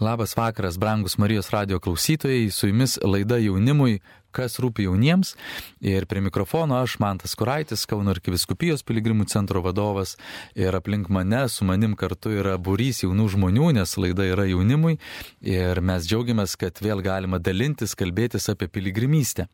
Labas vakaras, brangus Marijos radio klausytojai, su jumis laida jaunimui, kas rūpi jauniems. Ir prie mikrofono aš, Mantas Kuraitis, Kauno arkiviskupijos piligrimų centro vadovas. Ir aplink mane, su manim kartu yra būrys jaunų žmonių, nes laida yra jaunimui. Ir mes džiaugiamės, kad vėl galima dalintis, kalbėtis apie piligrimystę.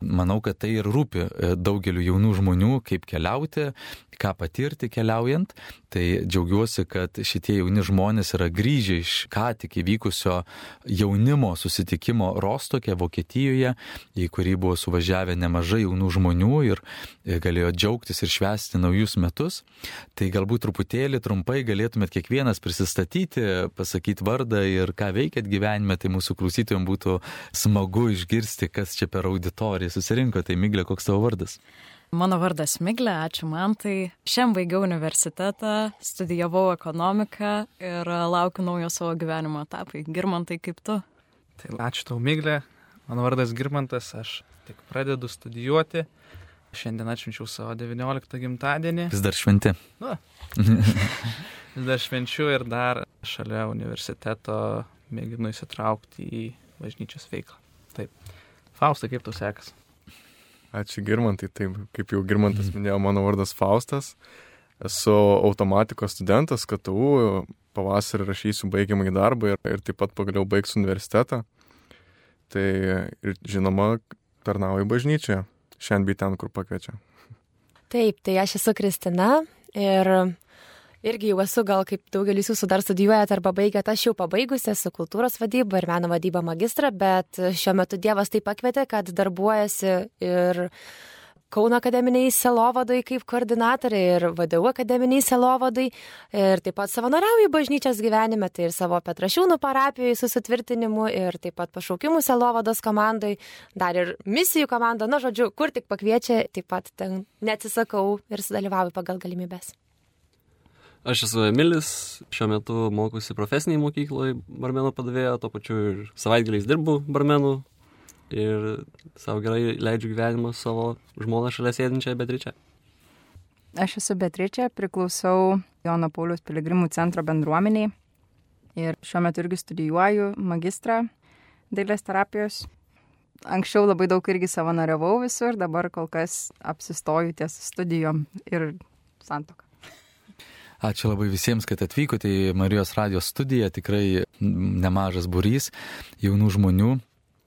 Manau, kad tai ir rūpi daugeliu jaunų žmonių, kaip keliauti, ką patirti keliaujant. Tai džiaugiuosi, kad šitie jauni žmonės yra grįžę iš ką tik įvykusio jaunimo susitikimo Rostokė, Vokietijoje, į kurį buvo suvažiavę nemažai jaunų žmonių ir galėjo džiaugtis ir švęsti naujus metus. Tai galbūt truputėlį trumpai galėtumėt kiekvienas prisistatyti, pasakyti vardą ir ką veikėt gyvenime, tai mūsų klausytojams būtų smagu išgirsti, kas čia per auditoriją susirinko. Tai Miglė, koks tavo vardas? Mano vardas Miglė, ačiū man. Tai šiandien baigiau universitetą, studijavau ekonomiką ir laukiu naujo savo gyvenimo etapai. Girmantai, kaip tu? Tai ačiū tau, Miglė. Mano vardas Girmantas, aš tik pradedu studijuoti. Šiandien atšvenčiau savo 19 gimtadienį. Vis dar šventi. Na. Vis dar švenčiu ir dar šalia universiteto mėginu įsitraukti į bažnyčios veiklą. Taip. Faustai, kaip tau sekas? Ačiū Girmantai, taip kaip jau Girmantas minėjo, mano vardas Faustas. Esu automatikos studentas, KTU, pavasarį rašysiu baigiamąjį darbą ir, ir taip pat pagaliau baigsiu universitetą. Tai ir žinoma, tarnauju bažnyčioje, šiandien bei ten, kur pakviečia. Taip, tai aš esu Kristina ir irgi jau esu, gal kaip daugelis jūsų dar studijuojate arba baigėte, aš jau pabaigusi esu kultūros vadybą ir meno vadybą magistrą, bet šiuo metu Dievas taip pakvietė, kad darbuojasi ir Kauno akademiniai selovadai kaip koordinatorė ir VDU akademiniai selovadai ir taip pat savanoriauju bažnyčios gyvenime, tai ir savo Petrašiūnų parapijoje susitvirtinimu ir taip pat pašaukimų selovados komandai, dar ir misijų komanda, na žodžiu, kur tik pakviečia, taip pat ten neatsisakau ir sudalyvauju pagal galimybės. Aš esu Emilis, šiuo metu mokusi profesiniai mokykloje barmeno padavėjo, tuo pačiu ir savaitgaliais dirbu barmenu ir savo gerai leidžiu gyvenimą savo žmoną šalia sėdinčią Beatričę. Aš esu Beatričė, priklausau Jono Paulius piligrimų centro bendruomeniai ir šiuo metu irgi studijuoju magistrą dailės terapijos. Anksčiau labai daug irgi savanoriavau visur, dabar kol kas apsistoju ties studijom ir santoką. Ačiū labai visiems, kad atvykote į Marijos radijos studiją. Tikrai nemažas burys jaunų žmonių.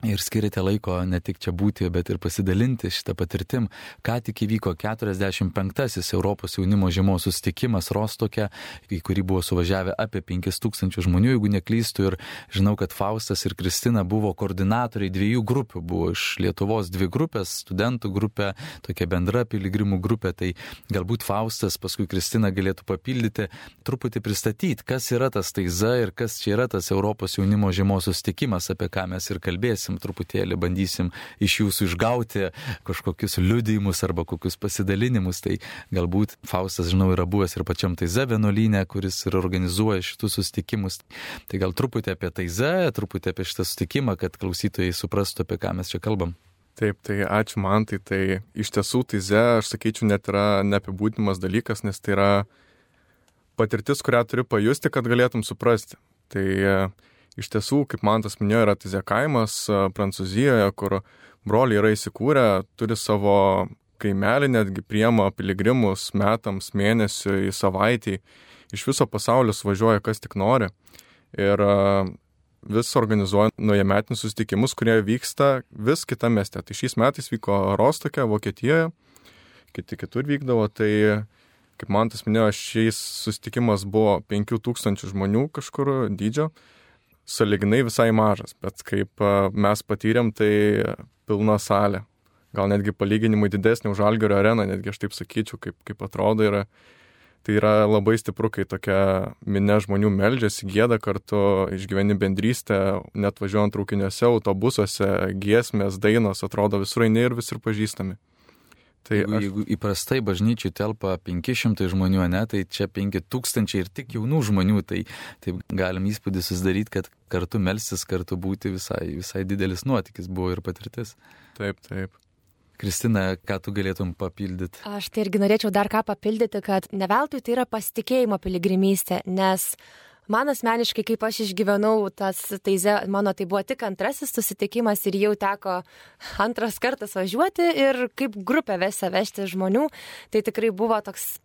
Ir skirite laiko ne tik čia būti, bet ir pasidalinti šitą patirtim. Ką tik įvyko 45-asis Europos jaunimo žiemos susitikimas Rostokė, į kurį buvo suvažiavę apie 5000 žmonių, jeigu neklystu. Ir žinau, kad Faustas ir Kristina buvo koordinatoriai dviejų grupių. Buvo iš Lietuvos dvi grupės, studentų grupė, tokia bendra piligrimų grupė. Tai galbūt Faustas, paskui Kristina galėtų papildyti, truputį pristatyti, kas yra tas taiza ir kas čia yra tas Europos jaunimo žiemos susitikimas, apie ką mes ir kalbėsim bandysim truputėlį, bandysim iš jūsų išgauti kažkokius liudijimus arba kokius pasidalinimus. Tai galbūt Faustas, žinau, yra buvęs ir pačiam Taize vienuolynė, kuris ir organizuoja šitus susitikimus. Tai gal truputį apie Taize, truputį apie šitą susitikimą, kad klausytojai suprastų, apie ką mes čia kalbam. Taip, tai ačiū man, tai, tai iš tiesų Taize, aš sakyčiau, net yra neapibūdinimas dalykas, nes tai yra patirtis, kurią turi pajusti, kad galėtum suprasti. Tai Iš tiesų, kaip man tas minėjo, yra Tizė kaimas Prancūzijoje, kur broliai yra įsikūrę, turi savo kaimelį, netgi priema piligrimus metams, mėnesiui, savaitį. Iš viso pasaulio važiuoja kas tik nori. Ir vis organizuoja naujametinius susitikimus, kurie vyksta vis kitame mieste. Tai šiais metais vyko Rostokė, Vokietijoje, kiti kitur vykdavo. Tai, kaip man tas minėjo, šiais susitikimas buvo 5000 žmonių kažkur dydžio saliginai visai mažas, bet kaip mes patyrėm, tai pilna salė. Gal netgi palyginimui didesnė už Algerio areną, netgi aš taip sakyčiau, kaip, kaip atrodo yra. Tai yra labai stipru, kai tokia minė žmonių meldžiasi, gėda kartu, išgyveni bendrystę, net važiuojant traukiniuose, autobusuose, giesmės, dainos, atrodo visur eini ir visur pažįstami. Tai jeigu, aš... jeigu įprastai bažnyčiai telpa 500 žmonių, ne, tai čia 5000 ir tik jaunų žmonių, tai taip galim įspūdį susidaryti, kad kartu melsis, kartu būti visai, visai didelis nuotykis buvo ir patirtis. Taip, taip. Kristina, ką tu galėtum papildyti? Aš tai irgi norėčiau dar ką papildyti, kad ne veltui tai yra pasitikėjimo piligrimystė, nes man asmeniškai, kaip aš išgyvenau tas teize, mano tai buvo tik antrasis susitikimas ir jau teko antras kartas važiuoti ir kaip grupę vesti vežti žmonių, tai tikrai buvo toks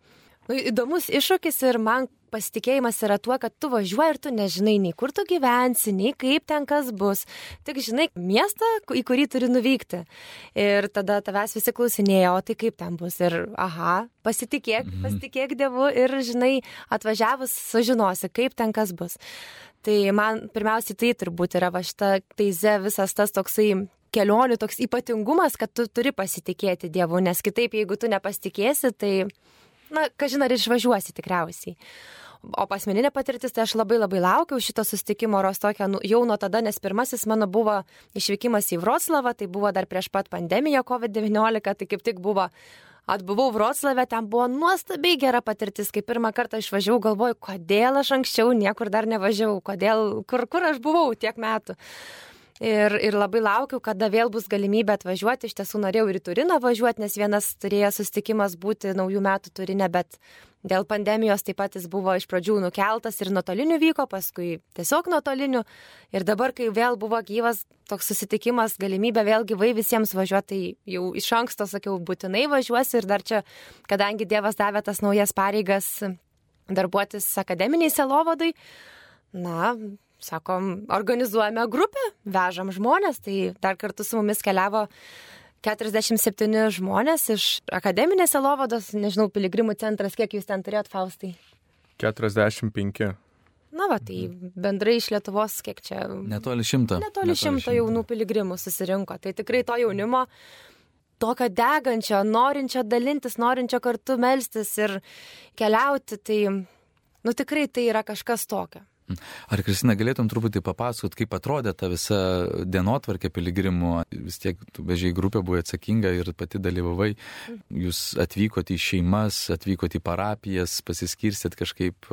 nu, įdomus iššūkis ir man pasitikėjimas yra tuo, kad tu važiuoji ir tu nežinai nei kur tu gyvensi, nei kaip ten kas bus. Tik žinai miestą, į kurį turi nuvykti. Ir tada tavęs visi klausinėjo, o tai kaip ten bus. Ir aha, pasitikėk, mhm. pasitikėk Dievu ir žinai, atvažiavus sužinosi, kaip ten kas bus. Tai man pirmiausiai tai turbūt yra va šita teize visas tas toksai kelionių toks ypatingumas, kad tu turi pasitikėti Dievu, nes kitaip, jeigu tu nepasitikėsi, tai na, kažin ar išvažiuosi tikriausiai. O pasmeninė patirtis, tai aš labai labai laukiau šito sustikimo Rostokio nu, jau nuo tada, nes pirmasis mano buvo išvykimas į Vroclavą, tai buvo dar prieš pat pandemiją COVID-19, tai kaip tik buvo atbuvau Vroclave, ten buvo nuostabiai gera patirtis, kai pirmą kartą išvažiavau, galvoju, kodėl aš anksčiau niekur dar nevažiavau, kodėl, kur, kur aš buvau tiek metų. Ir, ir labai laukiu, kada vėl bus galimybė atvažiuoti. Iš tiesų norėjau ir į Turiną važiuoti, nes vienas turėjo sustikimas būti naujų metų Turinė, bet dėl pandemijos taip pat jis buvo iš pradžių nukeltas ir nuotoliniu vyko, paskui tiesiog nuotoliniu. Ir dabar, kai vėl buvo gyvas toks susitikimas, galimybė vėl gyvai visiems važiuoti, tai jau iš anksto sakiau, būtinai važiuosi ir dar čia, kadangi Dievas davė tas naujas pareigas darbuotis akademiniai selovadai, na, sakom, organizuojame grupę, vežam žmonės, tai dar kartu su mumis keliavo 47 žmonės iš akademinės Elovados, nežinau, piligrimų centras, kiek jūs ten turėjot, Faustai? 45. Na, va, tai bendrai iš Lietuvos, kiek čia. Netoli šimto. Netoli šimto jaunų piligrimų susirinko. Tai tikrai to jaunimo, tokio degančio, norinčio dalintis, norinčio kartu melstis ir keliauti, tai, nu tikrai tai yra kažkas tokio. Ar Kristina galėtum truputį papasakot, kaip atrodė ta visa dienotvarkė piligrimų? Vis tiek bežiai grupė buvo atsakinga ir pati dalyvavai. Jūs atvykote į šeimas, atvykote į parapijas, pasiskirstėt kažkaip.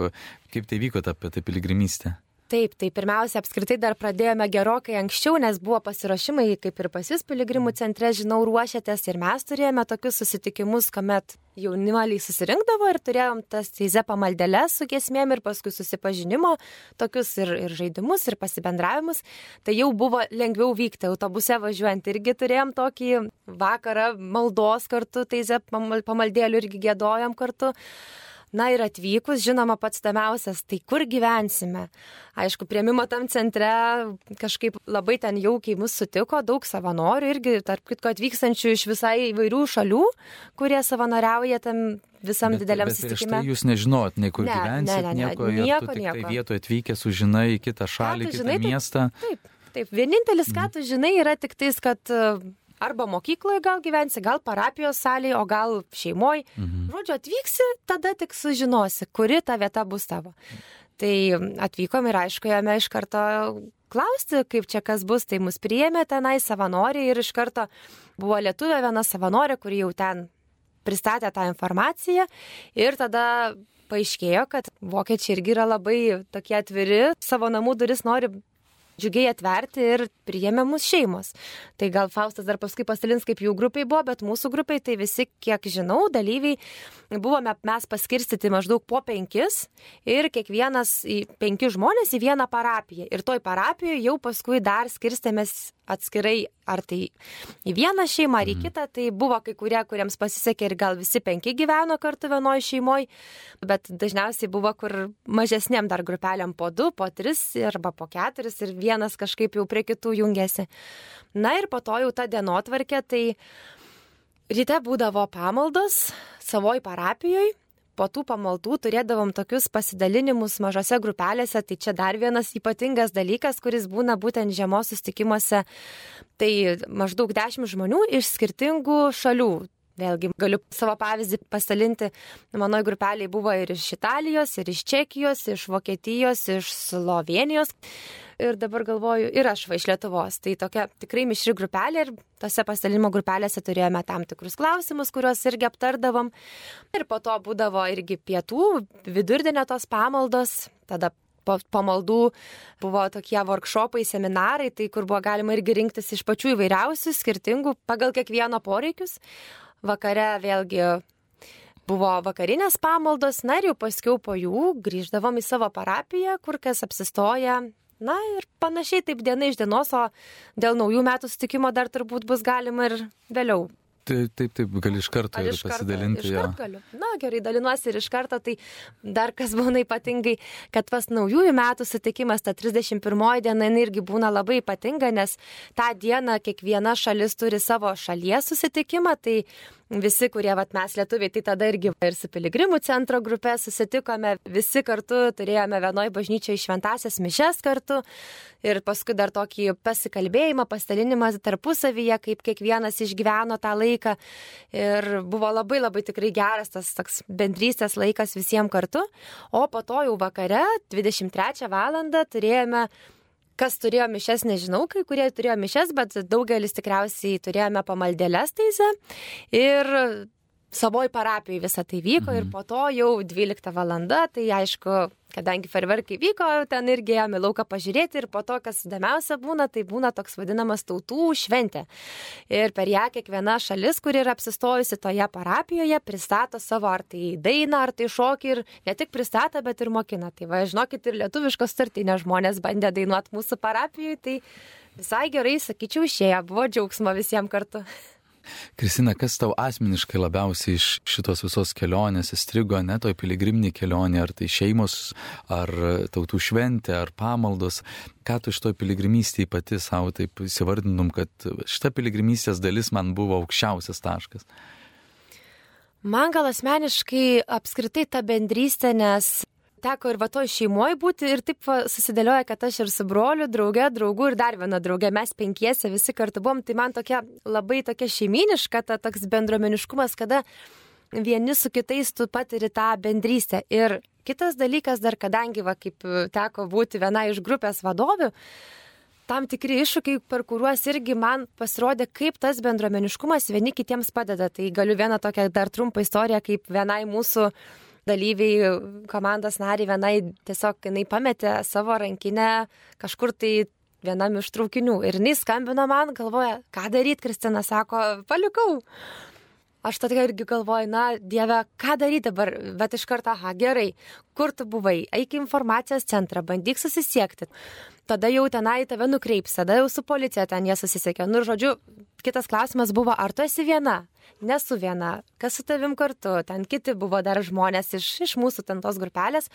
Kaip tai vyko ta, ta piligrimystė? Taip, tai pirmiausia, apskritai dar pradėjome gerokai anksčiau, nes buvo pasiruošimai, kaip ir pas jūs piligrimų centre, žinau, ruošiatės ir mes turėjome tokius susitikimus, kuomet jaunimaliai susirinkdavo ir turėjom tas teize pamaldeles su giesmėm ir paskui susipažinimo, tokius ir, ir žaidimus, ir pasibendravimus. Tai jau buvo lengviau vykti autobuse važiuojant. Irgi turėjom tokį vakarą maldos kartu, teize pamaldėlių irgi gėdojom kartu. Na ir atvykus, žinoma, pats tamiausias, tai kur gyvensime. Aišku, prieimimo tam centre kažkaip labai ten jaukiai mus sutiko, daug savanorių irgi, tarp kitko atvykstančių iš visai įvairių šalių, kurie savanoriauja tam visam bet, dideliam bet susitikime. Tai jūs nežinot, nei kur ne, gyvensit, ne, ne, ne, nieko, nieko, tu nieko. Tai vietoje atvykęs sužinai į kitą šalį, kitą žinai, miestą. Taip, taip, taip. Vienintelis, ką tu žinai, yra tik tais, kad arba mokykloje gal gyvensi, gal parapijos salėje, o gal šeimoje. Mhm. Žodžiu, atvyksi, tada tik sužinosi, kuri ta vieta bus tavo. Tai atvykom ir aišku, jame iš karto klausti, kaip čia kas bus, tai mus priėmė tenai savanoriai ir iš karto buvo lietuvė viena savanorė, kuri jau ten pristatė tą informaciją ir tada paaiškėjo, kad vokiečiai irgi yra labai tokie atviri, savo namų duris nori džiugiai atverti ir priėmė mūsų šeimos. Tai gal Faustas dar paskui pasilins, kaip jų grupiai buvo, bet mūsų grupiai tai visi, kiek žinau, dalyviai buvome mes paskirstyti maždaug po penkis ir kiekvienas į penki žmonės į vieną parapiją. Ir toj parapijoje jau paskui dar skirstėmės atskirai, ar tai į vieną šeimą, ar į mhm. kitą. Tai buvo kai kurie, kuriems pasisekė ir gal visi penki gyveno kartu vienoje šeimoje, bet dažniausiai buvo kur mažesniam dar grupeliam po du, po tris arba po keturis ir vienas kažkaip jau prie kitų jungėsi. Na ir po to jau ta dienotvarkė, tai ryte būdavo pamaldos savoj parapijoje po tų pamaldų turėdavom tokius pasidalinimus mažose grupelėse, tai čia dar vienas ypatingas dalykas, kuris būna būtent žiemos sustikimuose. Tai maždaug dešimt žmonių iš skirtingų šalių. Vėlgi galiu savo pavyzdį pasidalinti. Mano grupeliai buvo ir iš Italijos, ir iš Čekijos, iš Vokietijos, iš Slovenijos ir dabar galvoju, ir aš va iš Lietuvos. Tai tokia tikrai mišri grupelė ir tose pasidalimo grupelėse turėjome tam tikrus klausimus, kuriuos irgi aptardavom. Ir po to būdavo irgi pietų, vidurdienio tos pamaldos, tada pamaldų buvo tokie workshopai, seminarai, tai kur buvo galima irgi rinktis iš pačių įvairiausių, skirtingų, pagal kiekvieno poreikius. Vakare vėlgi buvo vakarinės pamaldos, na ir jau paskiau po jų grįždavom į savo parapiją, kur kas apsistoja. Na ir panašiai taip diena iš dienos, o dėl naujų metų sutikimo dar turbūt bus galima ir vėliau Taip, taip, taip, gali iš karto Ar ir pasidalinti. Iš karto galiu. Na, gerai, dalinuosi ir iš karto. Tai dar kas būna ypatingai, kad pas naujųjų metų sutikimas, ta 31 diena jinai irgi būna labai ypatinga, nes tą dieną kiekviena šalis turi savo šalies susitikimą. Tai visi, kurie, vat, mes lietuviai, tai tada irgi ir su piligrimų centro grupė susitikome, visi kartu turėjome vienoj bažnyčioje šventasias mišes kartu ir paskui dar tokį pasikalbėjimą, pasidalinimą tarpusavyje, kaip kiekvienas išgyveno tą laiką. Ir buvo labai labai tikrai geras tas toks bendrystės laikas visiems kartu. O po to jau vakare, 23 val. turėjome Kas turėjo mišes, nežinau, kai kurie turėjo mišes, bet daugelis tikriausiai turėjome pamaldėlės teisę. Ir savoj parapijai visą tai vyko mhm. ir po to jau 12 valanda, tai aišku, kadangi ferverkai vyko, ten irgi ėjome lauką pažiūrėti ir po to, kas įdomiausia būna, tai būna toks vadinamas tautų šventė. Ir per ją kiekviena šalis, kuri yra apsistojusi toje parapijoje, pristato savo ar tai dainą, ar tai šokį ir ne tik pristato, bet ir mokina. Tai va, žinokit, ir lietuviškos startinės žmonės bandė dainuoti mūsų parapijoje, tai visai gerai, sakyčiau, išėjo, buvo džiaugsmo visiems kartu. Kristina, kas tau asmeniškai labiausiai iš šitos visos kelionės įstrigo, ne toj piligriminė kelionė, ar tai šeimos, ar tautų šventė, ar pamaldos, ką tu iš toj piligrimystėje pati savo taip įsivardinum, kad šita piligrimystės dalis man buvo aukščiausias taškas? Man gal asmeniškai apskritai ta bendrystė, nes teko ir va toj šeimoje būti ir taip susidėlioja, kad aš ir su broliu, drauge, draugu ir dar viena drauge, mes penkiese visi kartu buvom, tai man tokia labai tokia šeiminiška, ta toks bendruomeniškumas, kada vieni su kitais tu patiri tą bendrystę. Ir kitas dalykas dar, kadangi, va, kaip teko būti viena iš grupės vadovių, tam tikri iššūkiai, per kuriuos irgi man pasirodė, kaip tas bendruomeniškumas vieni kitiems padeda. Tai galiu vieną tokią dar trumpą istoriją, kaip vienai mūsų dalyviai, komandos nariai vienai tiesiog jinai pametė savo rankinę kažkur tai vienam iš traukinių. Ir jinai skambino man, galvoja, ką daryti, Kristina sako, palikau. Aš tada irgi galvoju, na, Dieve, ką daryti dabar, bet iš karto, aha, gerai, kur tu buvai, eik į informacijos centrą, bandyk susisiekti. Tada jau tenai tave nukreips, tada jau su policija ten jie susisiekė. Nu žodžiu, kitas klausimas buvo, ar tu esi viena? nesu viena, kas su tavim kartu, ten kiti buvo dar žmonės iš, iš mūsų ten tos grupelės.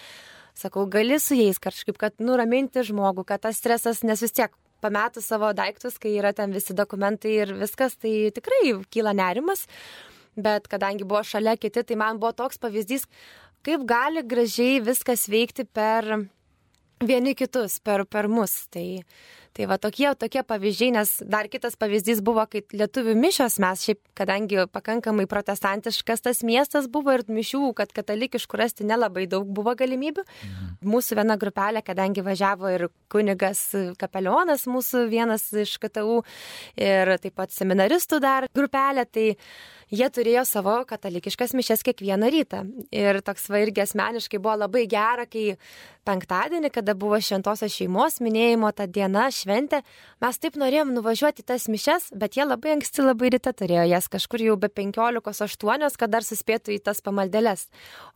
Sakau, gali su jais kažkaip, kad nuraminti žmogų, kad tas stresas, nes vis tiek pametų savo daiktus, kai yra ten visi dokumentai ir viskas, tai tikrai kyla nerimas. Bet kadangi buvo šalia kiti, tai man buvo toks pavyzdys, kaip gali gražiai viskas veikti per vieni kitus, per, per mus. Tai, Tai va tokie, tokie pavyzdžiai, nes dar kitas pavyzdys buvo, kai lietuvių mišios mes, šiaip kadangi pakankamai protestantiškas tas miestas buvo ir mišių, kad katalikiškų rasti nelabai daug buvo galimybių. Mhm. Mūsų viena grupelė, kadangi važiavo ir kunigas kapelionas, mūsų vienas iš KTU ir taip pat seminaristų dar grupelė, tai jie turėjo savo katalikiškas mišes kiekvieną rytą. Ir toks va irgi asmeniškai buvo labai gera, kai penktadienį, kada buvo šventosios šeimos minėjimo ta diena, šventė, mes taip norėjom nuvažiuoti tas mišes, bet jie labai anksti labai ryte turėjo jas kažkur jau be 15.8, kad dar suspėtų į tas pamaldėlės.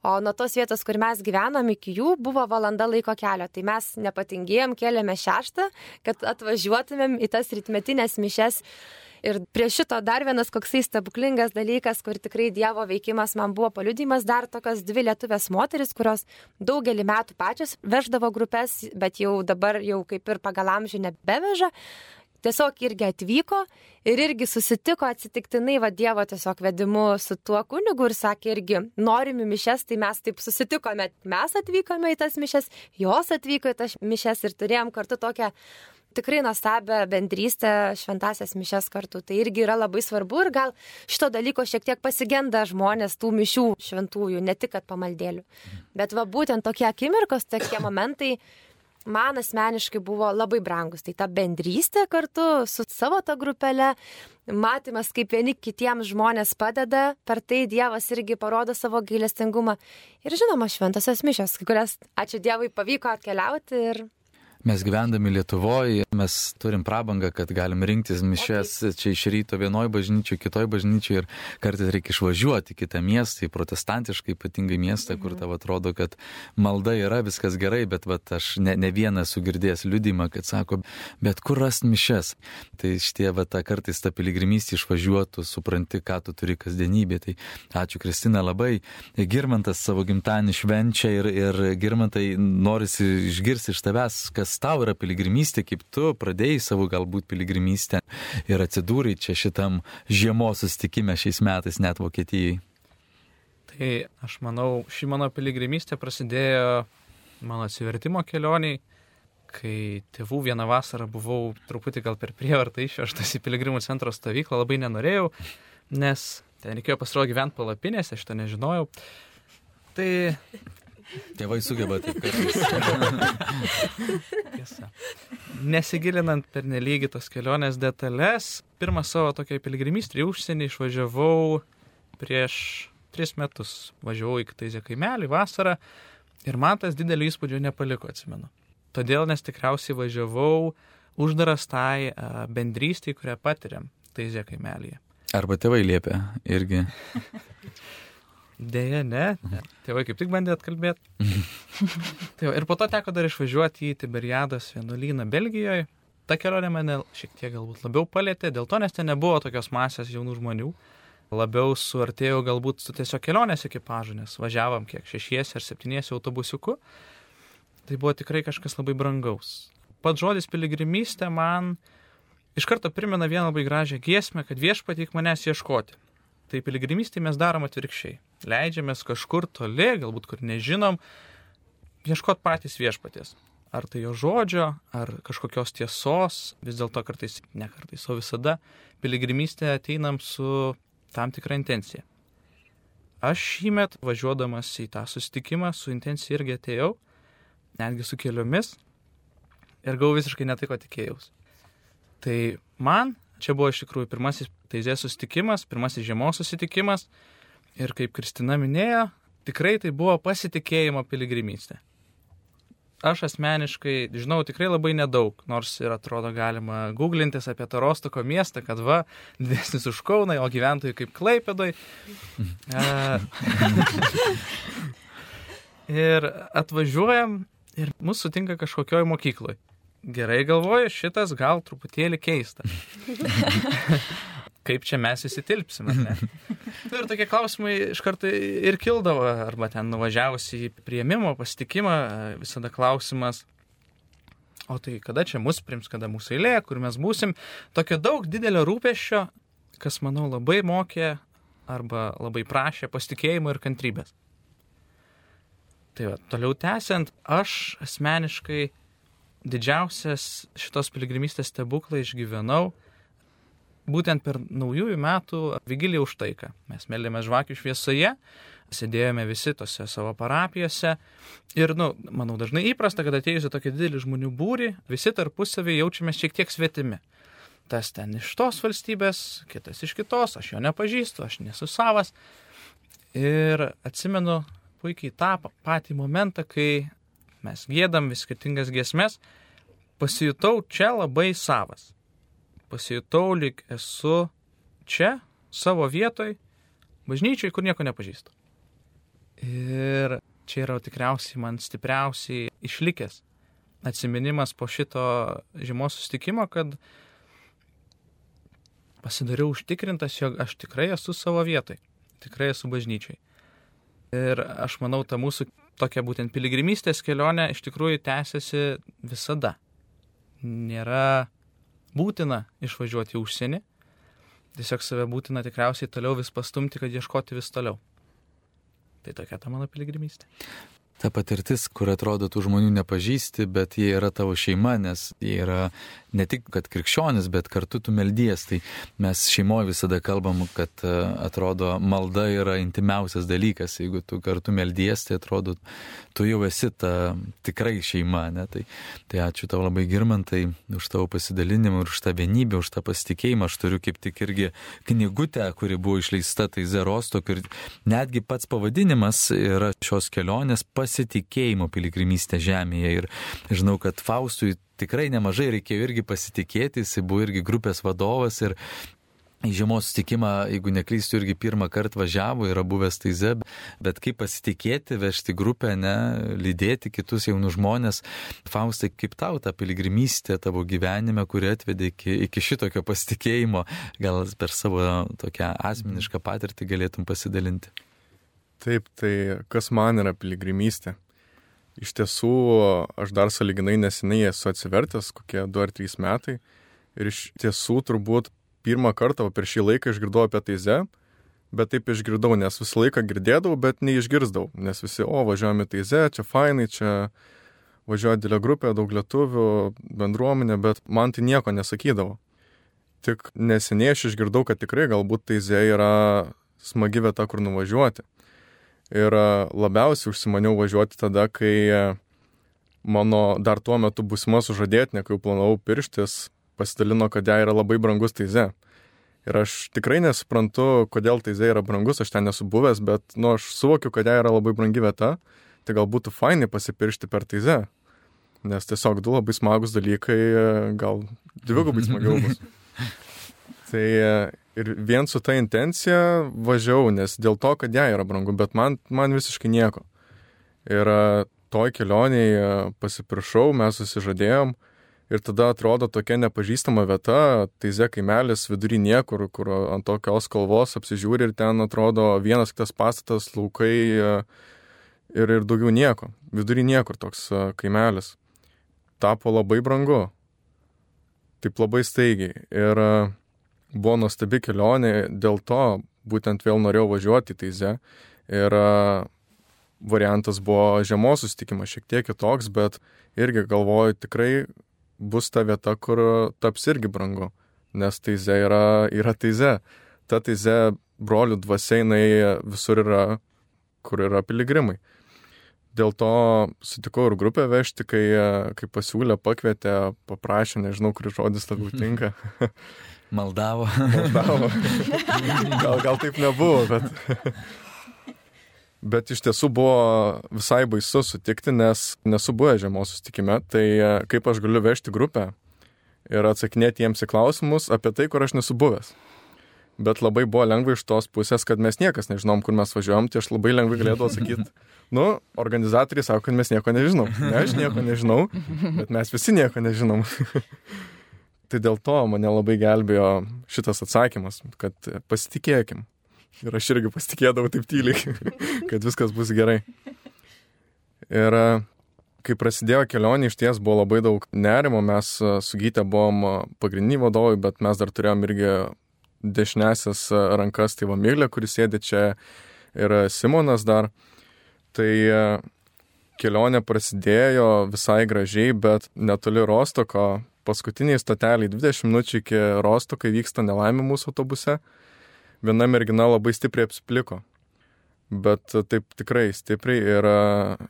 O nuo tos vietos, kur mes gyvenom iki jų, buvo valanda laiko kelio. Tai mes nepatingėjom, kėlėme šeštą, kad atvažiuotumėm į tas rytmetinės mišes Ir prie šito dar vienas koksai stebuklingas dalykas, kur tikrai Dievo veikimas man buvo paliudimas, dar tokios dvi lietuvės moteris, kurios daugelį metų pačios veždavo grupės, bet jau dabar jau kaip ir pagal amžių nebeveža. Tiesiog irgi atvyko ir irgi susitiko atsitiktinai va Dievo tiesiog vedimu su tuo kunigu ir sakė irgi, norime mišes, tai mes taip susitikome, mes atvykome į tas mišes, jos atvyko į tas mišes ir turėjom kartu tokią tikrai nuostabią bendrystę, šventasias mišes kartu. Tai irgi yra labai svarbu ir gal šito dalyko šiek tiek pasigenda žmonės tų mišių šventųjų, ne tik kad pamaldėlių. Bet va būtent tokie akimirkos, tokie momentai man asmeniškai buvo labai brangus. Tai ta bendrystė kartu su savo ta grupelė, matymas, kaip vieni kitiems žmonės padeda, per tai Dievas irgi parodo savo gailestingumą. Ir žinoma, šventasios mišios, kurias, ačiū Dievui, pavyko atkeliauti ir Mes gyvendami Lietuvoje, mes turim prabangą, kad galim rinktis mišes čia iš ryto vienoje bažnyčioje, kitoje bažnyčioje ir kartais reikia išvažiuoti kitą miestą, į protestantiškai ypatingai miestą, kur tavo atrodo, kad malda yra, viskas gerai, bet vat, aš ne, ne vieną sugirdėjęs liudymą, kad sako, bet kur rasti mišes. Tai šitie, va, ta kartais ta piligrimystė išvažiuotų, supranti, ką tu turi kasdienybė. Tai ačiū Kristina labai. Girmantas savo gimtadienį švenčia ir, ir Girmantai norisi išgirsti iš tavęs, kas kas tau yra piligrimystė, kaip tu pradėjai savo galbūt piligrimystę ir atsidūrai čia šitam žiemos sustikime šiais metais net Vokietijai? Tai aš manau, ši mano piligrimystė prasidėjo mano atsivertimo kelioniai, kai tėvų vieną vasarą buvau truputį gal per prievartą išvežtas į piligrimų centro stovyklą, labai nenorėjau, nes ten reikėjo pasirodyti gyventi palapinėse, aš to nežinojau. Tai Tėvai sugeba taip kartais. Nesigilinant per nelygį tos kelionės detalės, pirmą savo tokią piligrimystę į užsienį išvažiavau prieš tris metus. Važiavau į Ktaizę kaimelį vasarą ir man tas didelį įspūdžio nepaliko, atsimenu. Todėl, nes tikriausiai važiavau uždaras tai bendrystį, kurią patiriam Ktaizė kaimelėje. Arba tėvai liepia irgi. Deja, ne. Tėvai kaip tik bandė atkalbėti. tai ir po to teko dar išvažiuoti į Tiberiados vienuolyną Belgijoje. Ta kelionė mane šiek tiek galbūt labiau palėtė, dėl to, nes ten nebuvo tokios masės jaunų žmonių. Labiau suartėjau galbūt su tiesiog kelionės ekipažu, nes važiavam kiek šešiesi ar septyniesi autobusiuku. Tai buvo tikrai kažkas labai brangaus. Pats žodis piligrimystė man iš karto primena vieną labai gražią giesmę, kad viešpatyk manęs ieškoti. Tai piligrimystė mes darom atvirkščiai. Leidžiamės kažkur toli, galbūt kur nežinom, ieškot patys viešpaties. Ar tai jo žodžio, ar kažkokios tiesos, vis dėlto kartais, ne kartais, o visada piligrimystė ateinam su tam tikra intencija. Aš šįmet važiuodamas į tą susitikimą su intencija irgi atėjau, netgi su keliomis, ir gavau visiškai ne tai, ko tikėjausi. Tai man čia buvo iš tikrųjų pirmasis Taizės susitikimas, pirmasis žiemos susitikimas. Ir kaip Kristina minėjo, tikrai tai buvo pasitikėjimo piligrimystė. Aš asmeniškai žinau tikrai labai nedaug, nors ir atrodo galima googlintis apie tą Rostoko miestą, kad va, didesnis už Kaunai, o gyventojai kaip Klaipėdoj. ir atvažiuojam ir mūsų sutinka kažkokioj mokykloje. Gerai galvoju, šitas gal truputėlį keista kaip čia mes įsitilpsime. nu, ir tokie klausimai iš karto ir kildavo, arba ten nuvažiavus į prieimimo pasitikimą, visada klausimas, o tai kada čia mus prims, kada mūsų eilė, kur mes būsim. Tokio daug didelio rūpešio, kas, manau, labai mokė arba labai prašė pasitikėjimo ir kantrybės. Tai va, toliau tęsiant, aš asmeniškai didžiausias šitos piligrimystės stebuklą išgyvenau būtent per naujųjų metų vigiliją už taiką. Mes melėme žvakių šviesoje, sėdėjome visi tose savo parapijose ir, nu, manau, dažnai įprasta, kad atėjusi tokį didelį žmonių būrį, visi tarpusavį jaučiamės šiek tiek svetimi. Tas ten iš tos valstybės, kitas iš kitos, aš jo nepažįstu, aš nesu savas. Ir atsimenu puikiai tą patį momentą, kai mes gėdam vis skirtingas giesmes, pasijutau čia labai savas pasijutau, lik esu čia, savo vietoj, bažnyčiai, kur nieko nepažįstu. Ir čia yra tikriausiai man stipriausiai išlikęs atsiminimas po šito žymos sustikimo, kad pasidariau užtikrintas, jog aš tikrai esu savo vietoj, tikrai esu bažnyčiai. Ir aš manau, ta mūsų tokia būtent piligrimystės kelionė iš tikrųjų tęsiasi visada. Nėra būtina išvažiuoti į užsienį, tiesiog save būtina tikriausiai toliau vis pastumti, kad ieškoti vis toliau. Tai tokia ta mano piligrimystė ta patirtis, kur atrodo tų žmonių nepažįsti, bet jie yra tavo šeima, nes jie yra ne tik, kad krikščionis, bet kartu tu meldies. Tai mes šeimoje visada kalbam, kad e, atrodo malda yra intimiausias dalykas. Jeigu tu kartu meldies, tai atrodo, tu jau esi ta tikrai šeima. Ne? Tai, tai ačiū tau labai girmantai už tavo pasidalinimą, už tą vienybę, už tą pasitikėjimą. Aš turiu kaip tik irgi knygutę, kuri buvo išleista, tai Zerostok ir netgi pats pavadinimas yra šios kelionės pas pasitikėjimo piligrimystę žemėje. Ir žinau, kad Faustui tikrai nemažai reikėjo irgi pasitikėti, jis buvo irgi grupės vadovas ir į žiemos sutikimą, jeigu neklystu, irgi pirmą kartą važiavo, yra buvęs taize, bet kaip pasitikėti, vežti grupę, ne, lydėti kitus jaunus žmonės. Faustai, kaip tau ta piligrimystė tavo gyvenime, kuri atvedė iki, iki šitokio pasitikėjimo, gal per savo tokią asmenišką patirtį galėtum pasidalinti? Taip, tai kas man yra piligrimystė? Iš tiesų, aš dar saliginai neseniai esu atsivertęs, kokie 2 ar 3 metai. Ir iš tiesų turbūt pirmą kartą per šį laiką išgirdau apie taizę, bet taip išgirdau, nes visą laiką girdėdavau, bet neišgirdau, nes visi, o, važiuojame taizę, čia fainai, čia važiuoja didelė grupė, daug lietuvių, bendruomenė, bet man tai nieko nesakydavo. Tik neseniai aš išgirdau, kad tikrai galbūt taizė yra smagi vieta, kur nuvažiuoti. Ir labiausiai užsimaniau važiuoti tada, kai mano dar tuo metu busima sužadėtinė, kai jau planavau pirštis, pasidalino, kad jai yra labai brangus taize. Ir aš tikrai nesuprantu, kodėl taize yra brangus, aš ten nesu buvęs, bet, nu, aš suvokiu, kad jai yra labai brangi vieta, tai gal būtų fainai pasipiršti per taize. Nes tiesiog du labai smagus dalykai, gal dvigubai smagiau bus. tai ir vien su ta intencija važiavau, nes dėl to, kad jai yra brangu, bet man, man visiškai nieko. Ir toj kelioniai pasipiršau, mes susižadėjom, Ir tada atrodo tokia nepažįstama vieta, Taize kaimelis vidury niekur, kur ant tokios kalvos apsižiūri ir ten atrodo vienas kitas pastatas, laukai e, ir, ir daugiau nieko. Vidury niekur toks e, kaimelis. Tapo labai brangu. Taip labai staigiai. Ir e, buvo nuostabi kelionė, dėl to būtent vėl norėjau važiuoti į Taize. Ir variantas buvo žiemos susitikimas šiek tiek kitoks, bet irgi galvoju tikrai bus ta vieta, kur taps irgi brangu, nes taize yra, yra taize. Ta taize brolių dvasiai visur yra, kur yra piligrimai. Dėl to sutikau ir grupę vežti, kai, kai pasiūlė, pakvietė, paprašė, nežinau, kuris žodis labiau tinka. Maldavo. Maldavo. Gal, gal taip nebuvo, bet Bet iš tiesų buvo visai baisu sutikti, nes nesu buvęs žiemos sustikime, tai e, kaip aš galiu vežti grupę ir atsakinėti jiems į klausimus apie tai, kur aš nesu buvęs. Bet labai buvo lengva iš tos pusės, kad mes niekas nežinom, kur mes važiuojam, tai aš labai lengvai galėdavau sakyti, nu, organizatoriai sako, kad mes nieko nežinom. Ne, aš nieko nežinau, bet mes visi nieko nežinom. tai dėl to mane labai gelbėjo šitas atsakymas, kad pasitikėkim. Ir aš irgi pasitikėdavau taip tyliai, kad viskas bus gerai. Ir kai prasidėjo kelionė, iš ties buvo labai daug nerimo, mes su Gytė buvom pagrindiniai vadovai, bet mes dar turėjom irgi dešinėsias rankas, tai Vamilė, kuris sėdė čia ir Simonas dar. Tai kelionė prasidėjo visai gražiai, bet netoli Rostoko, paskutiniai stoteliai 20 minučių iki Rostoko įvyksta nelaimė mūsų autobuse viena mergina labai stipriai apspliko. Bet taip tikrai stipriai ir,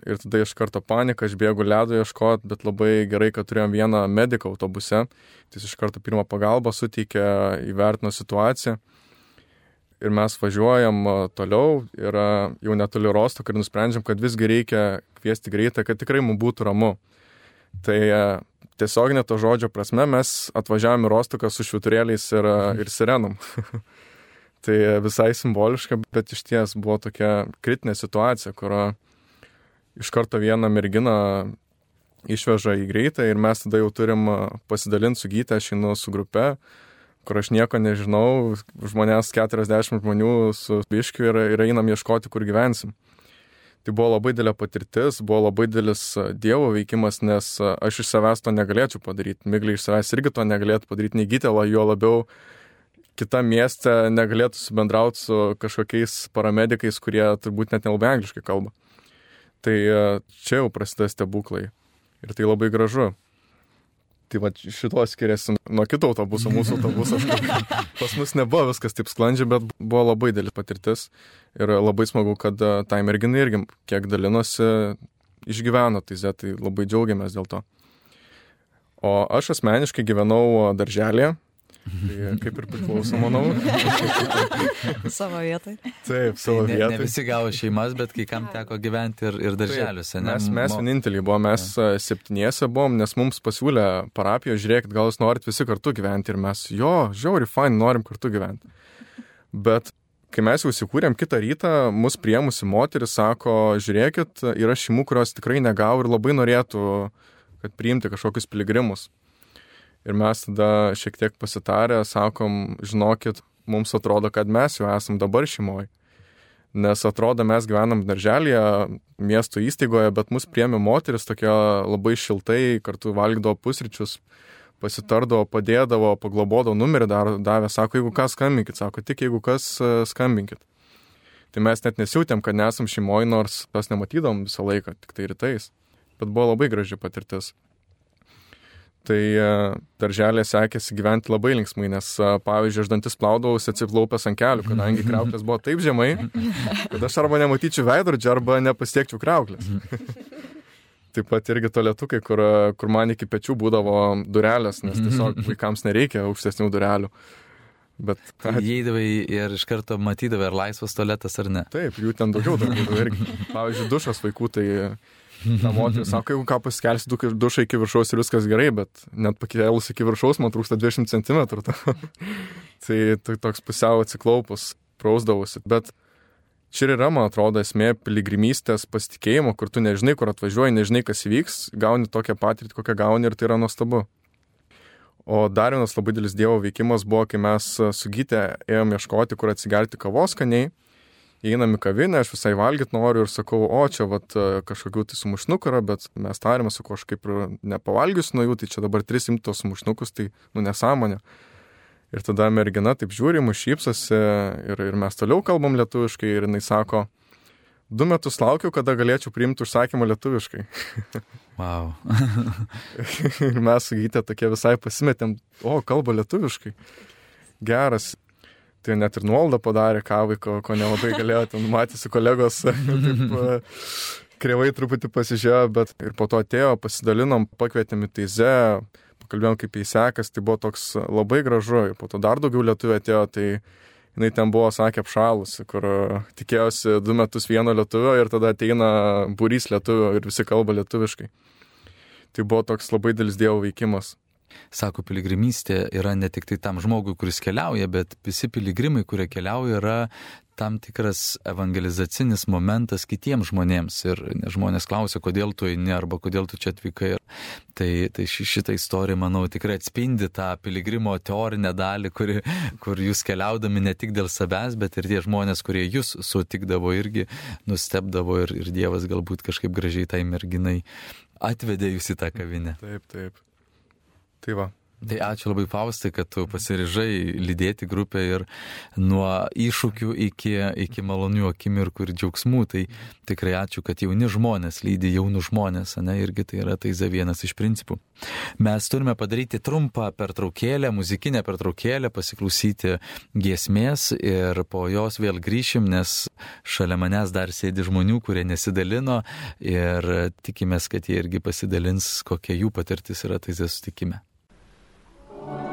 ir tada iš karto panika, aš bėgu ledo ieškoti, bet labai gerai, kad turėjom vieną mediką autobuse. Tai jis iš karto pirmą pagalbą suteikė, įvertino situaciją. Ir mes važiuojam toliau ir jau netoli Rosto, ir nusprendžiam, kad visgi reikia kviesti greitą, kad tikrai mums būtų ramu. Tai tiesiog ne to žodžio prasme mes atvažiavome į Rostoką su šviturėliais ir, ir sirenom. Tai visai simboliška, bet iš ties buvo tokia kritinė situacija, kur iš karto vieną merginą išveža į greitą ir mes tada jau turim pasidalinti su gytę, aš einu su grupe, kur aš nieko nežinau, žmonės 40 žmonių su biškiu ir, ir einam ieškoti, kur gyvensim. Tai buvo labai didelė patirtis, buvo labai didelis Dievo veikimas, nes aš iš savęs to negalėčiau padaryti. Migliai iš savęs irgi to negalėtų padaryti, nei gytelą, jo labiau kitam mieste negalėtų subendrauti su kažkokiais paramedikais, kurie turbūt net nelabai angliškai kalba. Tai čia jau prasideda stebuklai. Ir tai labai gražu. Tai va šito skiriasi nuo kito autobuso, mūsų autobusas. Pas mus nebuvo viskas taip sklandžiai, bet buvo labai didelis patirtis. Ir labai smagu, kad e, tai merginai irgi kiek dalinosi, išgyveno tai Z, tai labai džiaugiamės dėl to. O aš asmeniškai gyvenau darželėje Tai kaip ir priklauso, manau. Savo vietoj. Taip, savo Ne, vietoj. ne visi gavo šeimas, bet kai kam teko gyventi ir, ir darželiuose. ne? Mes, mes vieninteliai buvom, mes ja. septyniese buvom, nes mums pasiūlė parapijo, žiūrėkit, gal jūs norit visi kartu gyventi ir mes, jo, žiauri, fain, norim kartu gyventi. Bet kai mes jau įsikūrėm kitą rytą, mus priemusi moteris sako, žiūrėkit, yra šeimų, kurios tikrai negavo ir labai norėtų, kad priimti kažkokius piligrimus. Ir mes tada šiek tiek pasitarę sakom, žinokit, mums atrodo, kad mes jau esam dabar šeimoje. Nes atrodo, mes gyvenam darželėje, miesto įstaigoje, bet mus priemė moteris tokia labai šiltai, kartu valgydavo pusryčius, pasitardavo, padėdavo, paglobodavo numerį, dar, davė, sako, jeigu kas skambinkit, sako, tik jeigu kas e, skambinkit. Tai mes net nesijutėm, kad nesam šeimoje, nors tas nematydom visą laiką, tik tai rytais. Bet buvo labai graži patirtis. Tai e, darželė sekėsi gyventi labai linksmai, nes, e, pavyzdžiui, aš dantis plaudavausi atsiplaupęs ant kelių, kadangi kreuklės buvo taip žemai, kad aš arba nematyčiau veidrodžio, arba nepasiekčiau kreuklės. Taip pat irgi toletukai, kur, kur man iki pečių būdavo durelės, nes tiesiog vaikams nereikia aukštesnių durelių. Bet Įeidavai ir iš karto matydavai, ar laisvas tualetas ar ne. Taip, jų ten daugiau būdavo irgi. Pavyzdžiui, dušas vaikų, tai ta moteris sako, jeigu ką pasikelsi du- dušą iki viršaus ir viskas gerai, bet net pakėlus iki viršaus man trūksta 20 cm. tai, tai toks pusiau atsiklaupus, prausdavusi. Bet čia yra, man atrodo, esmė piligrimystės pasitikėjimo, kur tu nežinai, kur atvažiuoji, nežinai, kas įvyks, gauni tokią patirtį, kokią gauni ir tai yra nuostabu. O dar vienas labai didelis Dievo veikimas buvo, kai mes su Gytė ėjom ieškoti, kur atsigerti kavos skaniai. Einam į kavinę, aš visai valgyti noriu ir sakau, o čia vat, kažkokių tai sumušnukų yra, bet mes tarėme, su kuo aš kaip ir nepavalgius nuo jų, tai čia dabar 300 tos sumušnukus, tai nu nesąmonė. Ir tada mergina taip žiūri, mus šypsosi ir, ir mes toliau kalbam lietuviškai ir jinai sako, du metus laukiau, kada galėčiau priimti užsakymą lietuviškai. Wow. ir mes su Gytė tokie visai pasimetėm, o kalba lietuviškai. Geras. Tai net ir nuolaidą padarė kavai, ko, ko nelabai galėjo, ten matėsi kolegos, taip e, krevai truputį pasižiūrėjo, bet ir po to atėjo, pasidalinom, pakvietėm į teizę, pakalbėjom kaip jis sekas, tai buvo toks labai gražu, ir po to dar daugiau lietuvių atėjo, tai jinai ten buvo, sakė, apšalusi, kur e, tikėjosi du metus vieno lietuvio ir tada ateina būrys lietuvio ir visi kalba lietuviškai. Tai buvo toks labai didelis dievo veikimas. Sako, piligrimystė yra ne tik tai tam žmogui, kuris keliauja, bet visi piligrimai, kurie keliauja, yra tam tikras evangelizacinis momentas kitiems žmonėms. Ir žmonės klausia, kodėl tu eini arba kodėl tu čia atvykai. Tai, tai ši, šitą istoriją, manau, tikrai atspindi tą piligrimo teorinę dalį, kuri, kur jūs keliaudami ne tik dėl savęs, bet ir tie žmonės, kurie jūs sutikdavo irgi nustebdavo ir, ir Dievas galbūt kažkaip gražiai tai merginai atvedė jūs į tą kavinę. Taip, taip. Tai va. Tai ačiū labai Faustai, kad tu pasirižai lydėti grupę ir nuo iššūkių iki, iki malonių akimirkų ir džiaugsmų. Tai tikrai ačiū, kad jauni žmonės lydi jaunų žmonės, ne, irgi tai yra tai za vienas iš principų. Mes turime padaryti trumpą pertraukėlę, muzikinę pertraukėlę, pasiklausyti giesmės ir po jos vėl grįšim, nes šalia manęs dar sėdi žmonių, kurie nesidalino ir tikimės, kad jie irgi pasidalins, kokia jų patirtis yra taizė sutikime. Bye.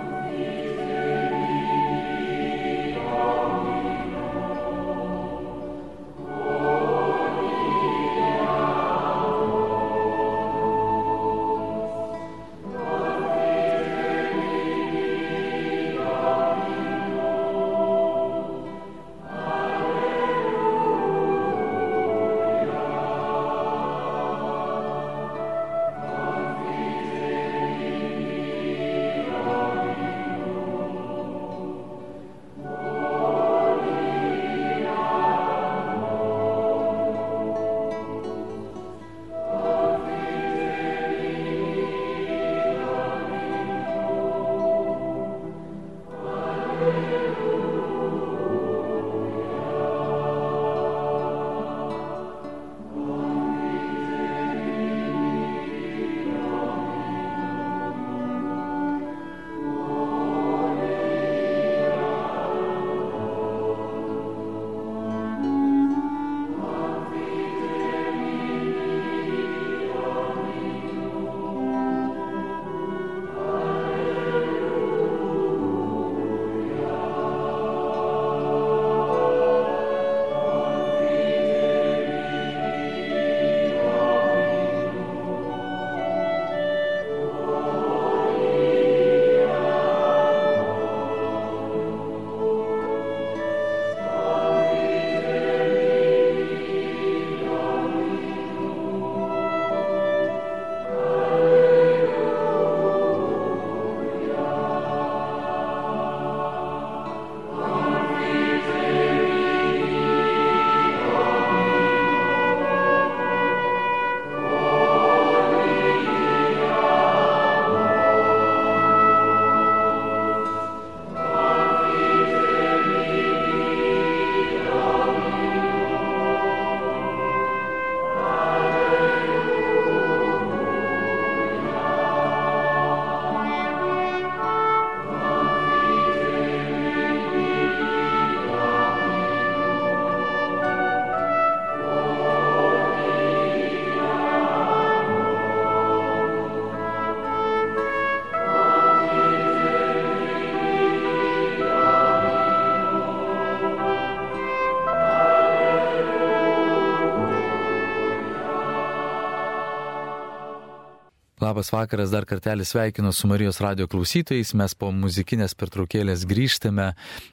Labas vakaras, dar kartelį sveikinu su Marijos radio klausytojais. Mes po muzikinės pertraukėlės grįžtame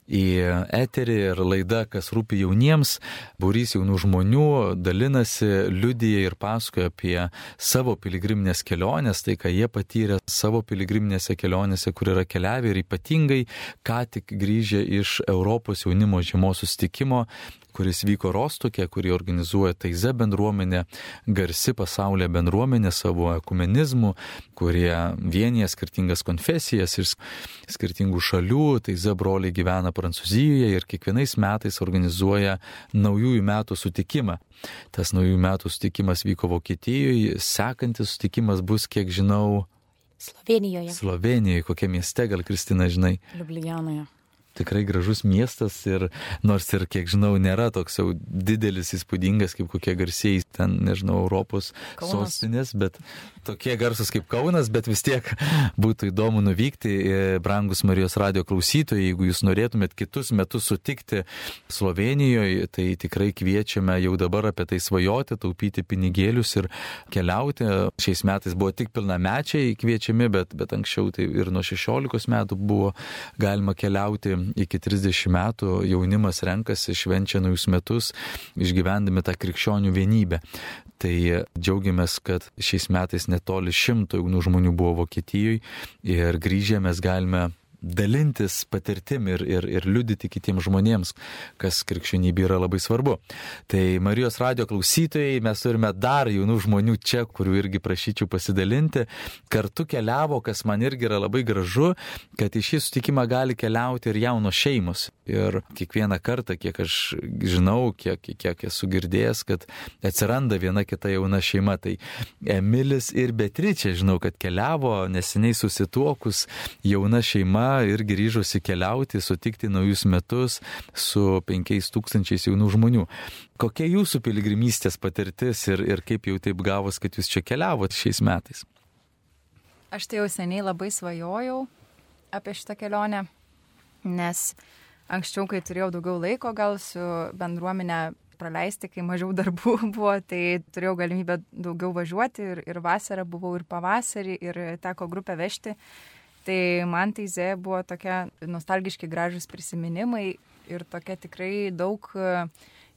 į eterį ir laida, kas rūpi jauniems. Būrys jaunų žmonių dalinasi, liudyja ir pasakoja apie savo piligriminės keliones, tai ką jie patyrė savo piligriminėse kelionėse, kur yra keliavę ir ypatingai ką tik grįžę iš Europos jaunimo žiemos sustikimo kuris vyko Rostokė, kurį organizuoja Taize bendruomenė, garsi pasaulyje bendruomenė savo ekumenizmu, kurie vienyje skirtingas konfesijas ir skirtingų šalių. Taize broliai gyvena Prancūzijoje ir kiekvienais metais organizuoja naujųjų metų sutikimą. Tas naujųjų metų sutikimas vyko Vokietijoje, sekantis sutikimas bus, kiek žinau, Slovenijoje. Slovenijoje, kokie mieste, gal Kristina žinai? Liublijanoje tikrai gražus miestas ir nors ir, kiek žinau, nėra toks jau didelis, įspūdingas kaip kokie garsiai ten, nežinau, Europos Kaunas. sostinės, bet tokie garsus kaip Kaunas, bet vis tiek būtų įdomu nuvykti, brangus Marijos radio klausytojai, jeigu jūs norėtumėt kitus metus sutikti Slovenijoje, tai tikrai kviečiame jau dabar apie tai svajoti, taupyti pinigėlius ir keliauti. Šiais metais buvo tik pilnamečiai kviečiami, bet, bet anksčiau tai ir nuo 16 metų buvo galima keliauti iki 30 metų jaunimas renkasi, švenčia naujus metus, išgyvendami tą krikščionių vienybę. Tai džiaugiamės, kad šiais metais netoli šimto jaunų žmonių buvo Vokietijoje ir grįžę mes galime dalintis patirtim ir, ir, ir liudyti kitiems žmonėms, kas krikščionybė yra labai svarbu. Tai Marijos radio klausytojai, mes turime dar jaunų žmonių čia, kurių irgi prašyčiau pasidalinti. Kartu keliavo, kas man irgi yra labai gražu, kad į šį sutikimą gali keliauti ir jaunos šeimos. Ir kiekvieną kartą, kiek aš žinau, kiek, kiek esu girdėjęs, kad atsiranda viena kita jauna šeima. Tai Emilis ir Beatričia, žinau, kad keliavo neseniai susituokus jauna šeima ir grįžosi keliauti, sutikti naujus metus su 5000 jaunų žmonių. Kokia jūsų piligrimystės patirtis ir, ir kaip jau taip gavos, kad jūs čia keliavot šiais metais? Aš tai jau seniai labai svajojau apie šitą kelionę, nes anksčiau, kai turėjau daugiau laiko gal su bendruomenė praleisti, kai mažiau darbų buvo, tai turėjau galimybę daugiau važiuoti ir, ir vasarą buvau ir pavasarį ir teko grupę vežti. Tai man teize buvo tokia nostalgiški gražus prisiminimai ir tokia tikrai daug e,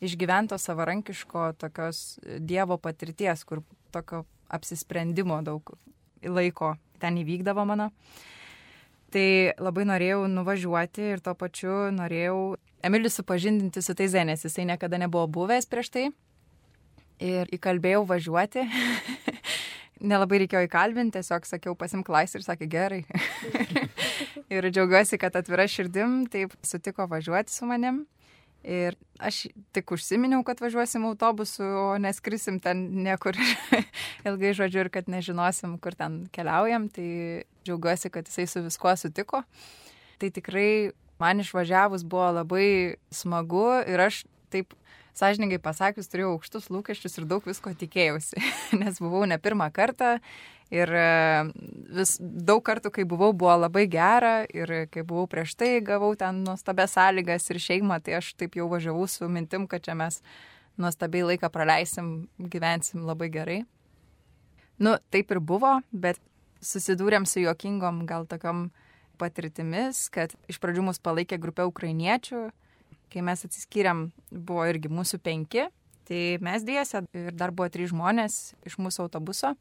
išgyvento savarankiško tokios Dievo patirties, kur tokio apsisprendimo daug laiko ten įvykdavo mano. Tai labai norėjau nuvažiuoti ir tuo pačiu norėjau Emilį supažindinti su teize, nes jisai niekada nebuvo buvęs prieš tai. Ir įkalbėjau važiuoti. nelabai reikėjo įkalbinti, tiesiog sakiau pasimk laisvę ir sakė gerai. ir džiaugiuosi, kad atvira širdim taip sutiko važiuoti su manim. Ir aš tik užsiminiau, kad važiuosim autobusu, o neskrisim ten niekur ilgai žodžiu ir kad nežinosim, kur ten keliaujam. Tai džiaugiuosi, kad jisai su viskuo sutiko. Tai tikrai man išvažiavus buvo labai smagu ir aš taip sąžininkai pasakius, turėjau aukštus lūkesčius ir daug visko tikėjausi, nes buvau ne pirmą kartą ir e, vis daug kartų, kai buvau, buvo labai gera ir kai buvau prieš tai, gavau ten nuostabės sąlygas ir šeimą, tai aš taip jau važiavau su mintim, kad čia mes nuostabiai laiką praleisim, gyvensim labai gerai. Nu, taip ir buvo, bet susidūrėm su juokingom gal tokiom patirtimis, kad iš pradžių mus palaikė grupė ukrainiečių, kai mes atsiskyrėm, buvo irgi mūsų penki, tai mes dviese ir dar buvo trys žmonės iš mūsų autobuso.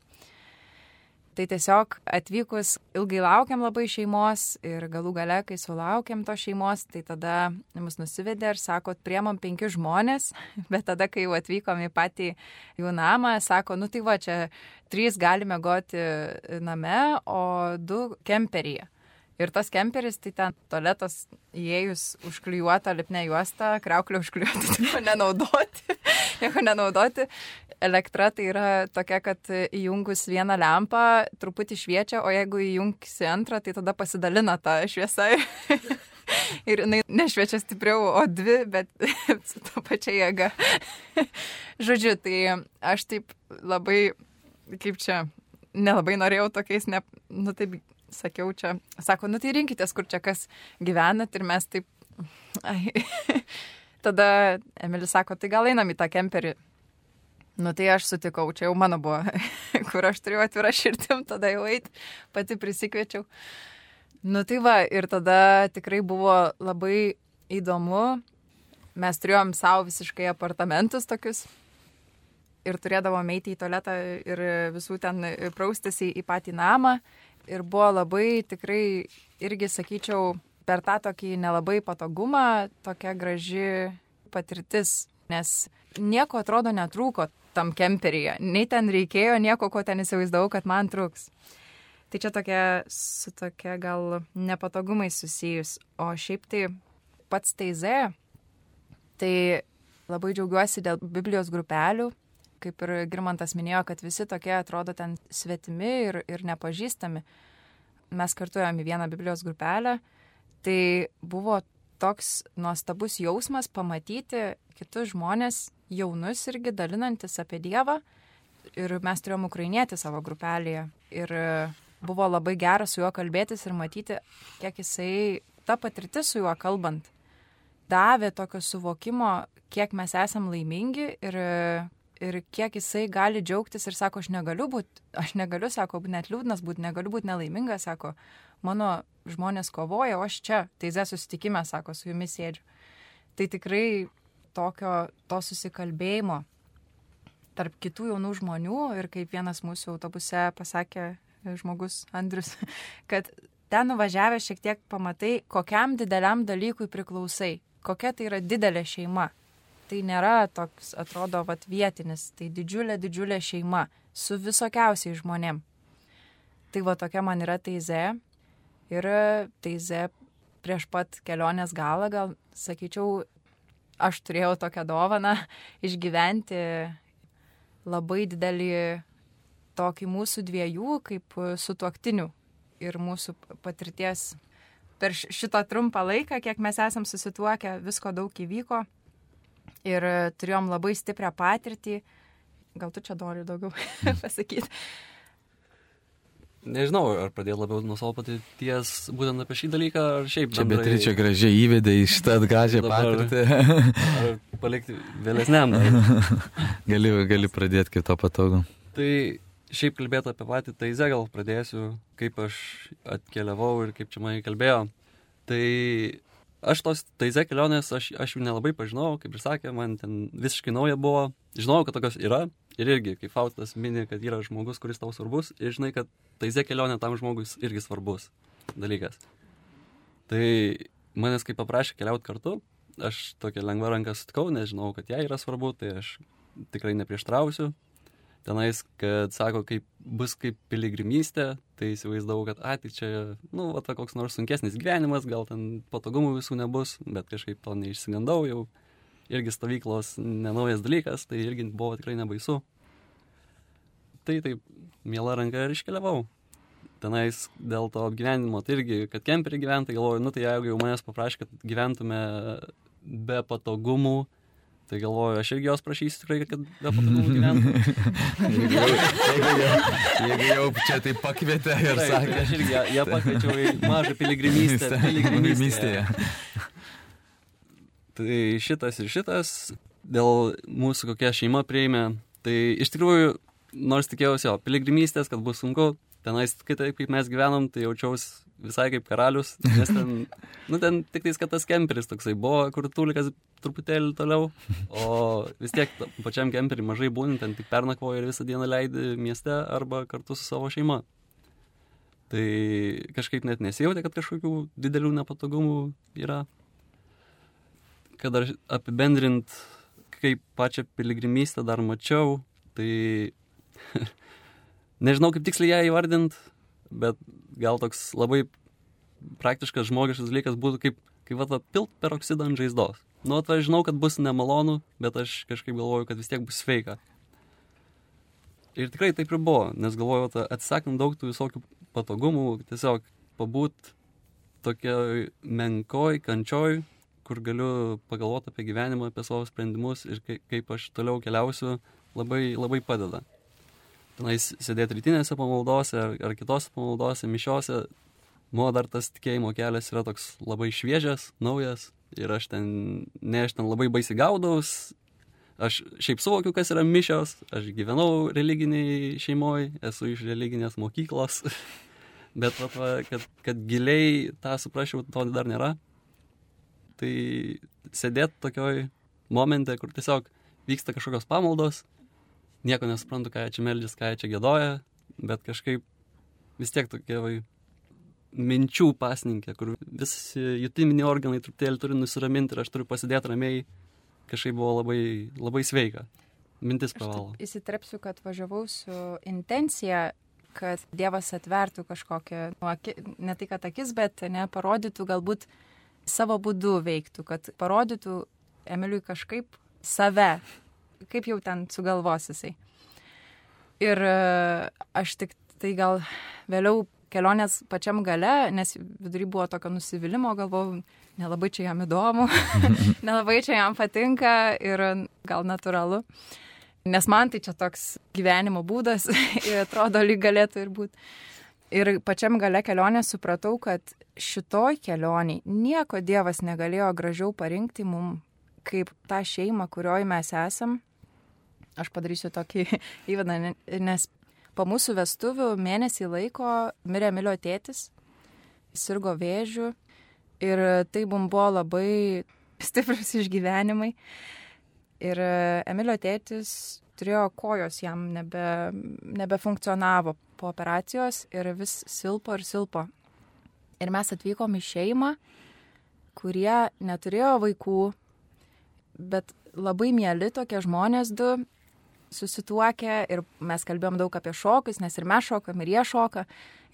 Tai tiesiog atvykus ilgai laukiam labai šeimos ir galų gale, kai sulaukiam to šeimos, tai tada mus nusivedė ir sako, priemam penki žmonės, bet tada, kai jau atvykom į patį jų namą, sako, nu tai va, čia trys galime goti name, o du kemperyje. Ir tas kemperis, tai ten toletas įėjus užklijuota lipne juosta, kreuklė užklijuota, nieko nenaudoti, nieko nenaudoti. Elektra tai yra tokia, kad įjungus vieną lempą truputį šviečia, o jeigu įjungsi antrą, tai tada pasidalina tą šviesą. ir jinai nešviečia stipriau, o dvi, bet su to pačia jėga. Žodžiu, tai aš taip labai, kaip čia, nelabai norėjau tokiais, ne, nu taip sakiau čia, sako, nu tai rinkitės, kur čia kas gyvenat ir mes taip. Ai. Tada Emilis sako, tai gal einam į tą kemperį. Nu tai aš sutikau, čia jau mano buvo, kur aš turėjau atvirą širdim, tada jau eit, pati prisikviečiau. Nu tai va, ir tada tikrai buvo labai įdomu. Mes turėjom savo visiškai apartamentus tokius. Ir turėdavom eiti į tualetą ir visų ten praustis į, į patį namą. Ir buvo labai tikrai, irgi sakyčiau, per tą tokį nelabai patogumą, tokia graži patirtis. Nes nieko atrodo netrūko tam kemperyje. Nei ten reikėjo nieko, ko ten įsivaizdavau, kad man truks. Tai čia tokia, su tokia gal nepatogumai susijus. O šiaip tai pats teize, tai labai džiaugiuosi dėl Biblijos grupelių. Kaip ir Girmantas minėjo, kad visi tokie atrodo ten svetimi ir, ir nepažįstami. Mes kartuojam į vieną Biblijos grupelę. Tai buvo toks nuostabus jausmas pamatyti kitus žmonės, jaunus irgi dalinantis apie Dievą. Ir mes turėjom ukrainietį savo grupelėje. Ir buvo labai gera su juo kalbėtis ir matyti, kiek jisai, ta patirtis su juo kalbant, davė tokio suvokimo, kiek mes esam laimingi ir, ir kiek jisai gali džiaugtis ir sako, aš negaliu būti, aš negaliu, sako, net liūdnas būti, negaliu būti nelaimingas, sako, mano žmonės kovoja, o aš čia, teize susitikime, sako, su jumis sėdžiu. Tai tikrai tokio, to susikalbėjimo tarp kitų jaunų žmonių ir kaip vienas mūsų autobuse pasakė žmogus Andrius, kad ten nuvažiavę šiek tiek pamatai, kokiam dideliam dalykui priklausai, kokia tai yra didelė šeima. Tai nėra toks, atrodo, vat vietinis, tai didžiulė, didžiulė šeima su visokiausiai žmonėm. Tai va tokia man yra teize. Ir teize prieš pat kelionės galą, gal sakyčiau, aš turėjau tokią dovaną išgyventi labai didelį tokį mūsų dviejų kaip e, sutuoktinių ir mūsų patirties per šitą trumpą laiką, kiek mes esam susituokę, visko daug įvyko ir e, turėjom labai stiprią patirtį. Gal tu čia nori daugiau pasakyti? Nežinau, ar pradėti labiau nuo savo patirties būtent apie šį dalyką, ar šiaip. Čia bendrai... Beatričia gražiai įvedė į šitą gražią patirtį. ar palikti vėlesniam. gali, gali pradėti kito patogu. Tai šiaip kalbėti apie patį Taizę gal pradėsiu, kaip aš atkeliavau ir kaip čia mane kalbėjo. Tai aš tos Taizę kelionės, aš, aš jų nelabai pažinojau, kaip ir sakė, man ten visiškai nauja buvo. Žinojau, kad tokios yra ir irgi, kaip Faustas mini, kad yra žmogus, kuris tau svarbus ir žinai, kad Taizė kelionė tam žmogus irgi svarbus dalykas. Tai manęs kaip paprašė keliauti kartu, aš tokią lengvą ranką sutikau, nežinau, kad jai yra svarbu, tai aš tikrai neprieštrausiu, tenais, kad sako, kaip bus kaip piligrimystė, tai įsivaizdavau, kad, a, tai čia, nu, va, koks nors sunkesnis gyvenimas, gal ten patogumų visų nebus, bet kažkaip to neišsigandau, jau irgi stovyklos nenaujas dalykas, tai irgi buvo tikrai nebaisu. Tai taip, miela ranka ir iškeliavau. Tenais dėl to apgyvenimo, tai irgi, kad kemperį gyventai, galvoju, nu tai jeigu jau manęs paprašė, kad gyventume be patogumų, Tai galvoju, aš irgi jos prašysiu tikrai, kad be patogumų gyventų. jeigu, jeigu, jeigu jau čia tai pakvietė ir Taip, sakė. Aš irgi ją, ją pakviečiau į mažą piligrimystę. Piligrimystėje. Tai šitas ir šitas, dėl mūsų kokia šeima prieimė, tai iš tikrųjų, nors tikėjausi jo piligrimystės, kad bus sunku, tenais kitaip, kaip mes gyvenom, tai jaučiausi visai kaip karalius, nes ten, nu ten tik tais, kad tas kemperis toksai buvo, kur tulikas truputėlį toliau, o vis tiek pačiam kemperį mažai būnint, ten tik pernakvoji ir visą dieną leidi mieste arba kartu su savo šeima. Tai kažkaip net nesijautė, kad kažkokių didelių nepatogumų yra. Kad dar apibendrint, kaip pačią piligrimystę dar mačiau, tai nežinau kaip tiksliai ją įvardint, bet gal toks labai praktiškas žmogiškas dalykas būtų kaip, kaip va, pilt peroksidą ant žaizdos. Nu, aš žinau, kad bus nemalonu, bet aš kažkaip galvoju, kad vis tiek bus sveika. Ir tikrai taip ir buvo, nes galvoju, ta, atsisakant daug tų visokių patogumų, tiesiog pabūt tokioj menkoj, kančioj, kur galiu pagalvoti apie gyvenimą, apie savo sprendimus ir kaip aš toliau keliausiu, labai, labai padeda tenais sėdėti rytinėse pamaldose ar, ar kitose pamaldose, mišiose, mano dar tas tikėjimo kelias yra toks labai šviežias, naujas. Ir aš ten, ne aš ten labai baisiai gaudaus, aš šiaip suvokiu, kas yra mišios, aš gyvenau religiniai šeimoje, esu iš religinės mokyklos, bet va, kad, kad giliai tą suprasčiau, to dar nėra. Tai sėdėti tokioj momente, kur tiesiog vyksta kažkokios pamaldos, nieko nesuprantu, ką čia meldžias, ką čia gėdoja, bet kažkaip vis tiek tokie vai minčių pasninkė, kur visi jutiminiai organai truputėlį turi nusiraminti ir aš turiu pasidėti ramiai, kažkaip buvo labai, labai sveika. Mintis privalo. Įsitrepsiu, kad važiavau su intencija, kad Dievas atvertų kažkokią, nu, aki, ne tai kad akis, bet ne, parodytų galbūt savo būdu veiktų, kad parodytų Emiliui kažkaip save, kaip jau ten sugalvos jisai. Ir e, aš tik tai gal vėliau kelionės pačiam gale, nes vidury buvo tokio nusivylimos, galvojau, nelabai čia jam įdomu, nelabai čia jam patinka ir gal natūralu. Nes man tai čia toks gyvenimo būdas, atrodo, lyg galėtų ir būti. Ir pačiam gale kelionės supratau, kad šitoj kelioniai nieko Dievas negalėjo gražiau parinkti mum, kaip tą šeimą, kurioje mes esam. Aš padarysiu tokį įvadą, nes Po mūsų vestuvių mėnesį laiko mirė Emilio tėtis, sirgo vėžių ir tai mums buvo labai stiprus išgyvenimai. Ir Emilio tėtis turėjo kojos, jam nebe, nebefunkcionavo po operacijos ir vis silpo ir silpo. Ir mes atvykom į šeimą, kurie neturėjo vaikų, bet labai mėly tokie žmonės du susituokę ir mes kalbėjom daug apie šokius, nes ir mes šokam, ir jie šoka.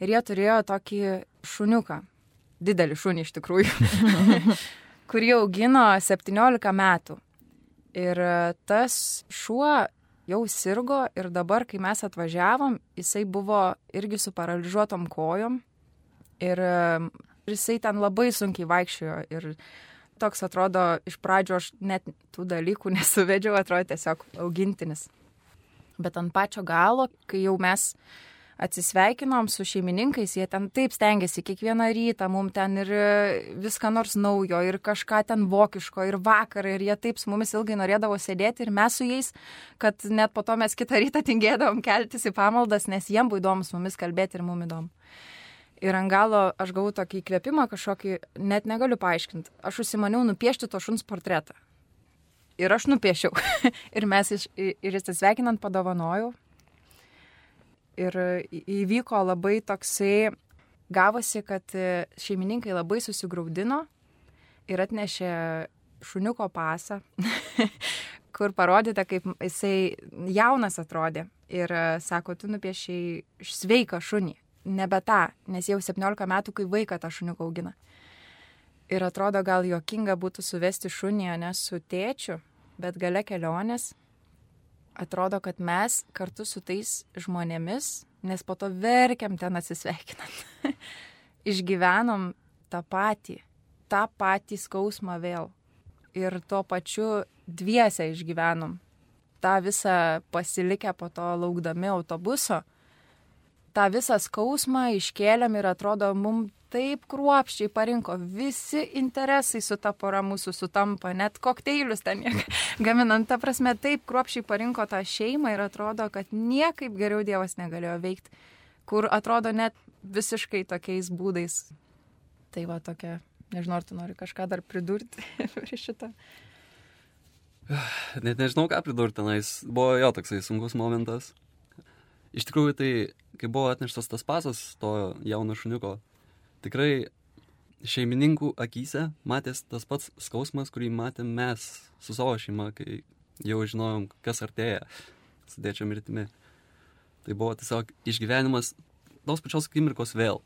Ir jie turėjo tokį šuniuką, didelį šunį iš tikrųjų, kurį augino 17 metų. Ir tas šuo jau sirgo ir dabar, kai mes atvažiavom, jisai buvo irgi su paralyžiuotom kojom. Ir jisai ten labai sunkiai vaikščiojo. Ir toks atrodo, iš pradžio aš net tų dalykų nesuvedžiau, atrodo tiesiog augintinis. Bet ant pačio galo, kai jau mes atsisveikinom su šeimininkais, jie ten taip stengiasi kiekvieną rytą, mum ten ir viską nors naujo, ir kažką ten vokiško, ir vakarą, ir jie taip su mumis ilgai norėdavo sėdėti, ir mes su jais, kad net po to mes kitą rytą tingėdavom keltis į pamaldas, nes jiem buvo įdomu su mumis kalbėti ir mum įdomu. Ir ant galo aš gavau tokį įkvėpimą kažkokį, net negaliu paaiškinti. Aš užsimaniau nupiešti to šuns portretą. Ir aš nupiešiau. ir mes iš, ir jis atsveikinant padovanojau. Ir įvyko labai toksai, gavosi, kad šeimininkai labai susigaudino ir atnešė šuniuko pasą, kur parodyta, kaip jisai jaunas atrodė. Ir sako, tu nupiešiai sveiką šunį, nebe tą, nes jau 17 metų, kai vaiką tą šuniuką augina. Ir atrodo, gal juokinga būtų suvesti šunį, ne su tėčiu, bet gale kelionės atrodo, kad mes kartu su tais žmonėmis, nes po to verkiam ten atsisveikinant, išgyvenom tą patį, tą patį skausmą vėl. Ir tuo pačiu dviese išgyvenom. Ta visą pasilikę po to laukdami autobuso, tą visą skausmą iškėlėm ir atrodo, mums taip kruopščiai parinko, visi interesai su ta pora mūsų sutampa, net kokteilius ten gaminant, ta prasme, taip kruopščiai parinko tą šeimą ir atrodo, kad niekaip geriau Dievas negalėjo veikti, kur atrodo net visiškai tokiais būdais. Tai va tokia, nežinau, ar tu nori kažką dar pridurti prie šitą. Net nežinau, ką pridurti tenais. Buvo jo toksai sunkus momentas. Iš tikrųjų, tai kai buvo atneštas tas pasas to jauno šuniuko, tikrai šeimininkų akise matės tas pats skausmas, kurį matėm mes su savo šeima, kai jau žinojom, kas artėja su dėčio mirtimi. Tai buvo tiesiog išgyvenimas tos pačios akimirkos vėl.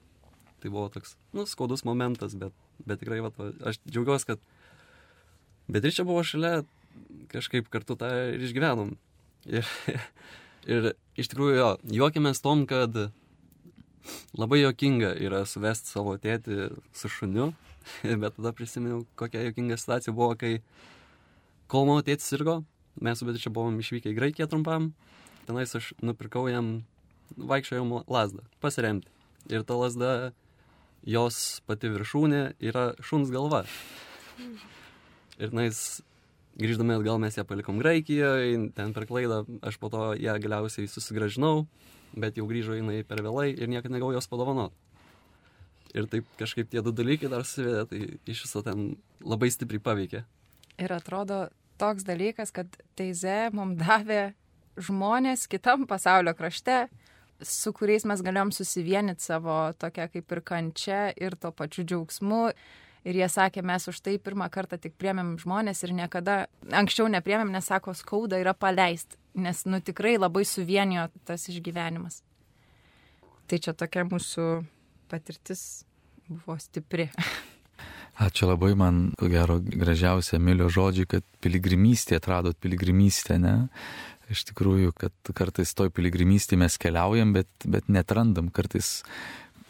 Tai buvo toks, nu, skaudus momentas, bet, bet tikrai, va, aš džiaugiuosi, kad Beatričia buvo šalia, kažkaip kartu tą ir išgyvenom. Ir, ir iš tikrųjų, jo, juokėmės tom, kad labai jokinga yra suvesti savo tėtį su šuniu, bet tada prisiminiau, kokia jokinga situacija buvo, kai kol mano tėtis sirgo, mes su Beatričia buvom išvykę į Graikiją trumpam, tenais aš nupirkau jam vaikščiojimo lasdą, pasiremti. Ir ta lasda, jos pati viršūnė yra šuns galva. Ir nais grįždami atgal mes ją palikom Graikijoje, ten per klaidą, aš po to ją galiausiai susigražinau, bet jau grįžo jinai per vėlai ir niekada negavau jos padovanot. Ir taip kažkaip tie du dalykai dar suvedė, tai iš viso ten labai stipriai paveikė. Ir atrodo toks dalykas, kad teize mums davė žmonės kitam pasaulio krašte, su kuriais mes galėjom susivienyti savo tokia kaip ir kančia ir to pačiu džiaugsmu. Ir jie sakė, mes už tai pirmą kartą tik priemėm žmonės ir niekada anksčiau nepriemėm, nes sako, skauda yra paleisti, nes nu tikrai labai suvienijo tas išgyvenimas. Tai čia tokia mūsų patirtis buvo stipri. Ačiū labai, man, ko gero, gražiausia Emilio žodžiai, kad piligrimystė, atradot piligrimystę, ne? Iš tikrųjų, kad kartais toj piligrimystėje mes keliaujam, bet, bet netrandam, kartais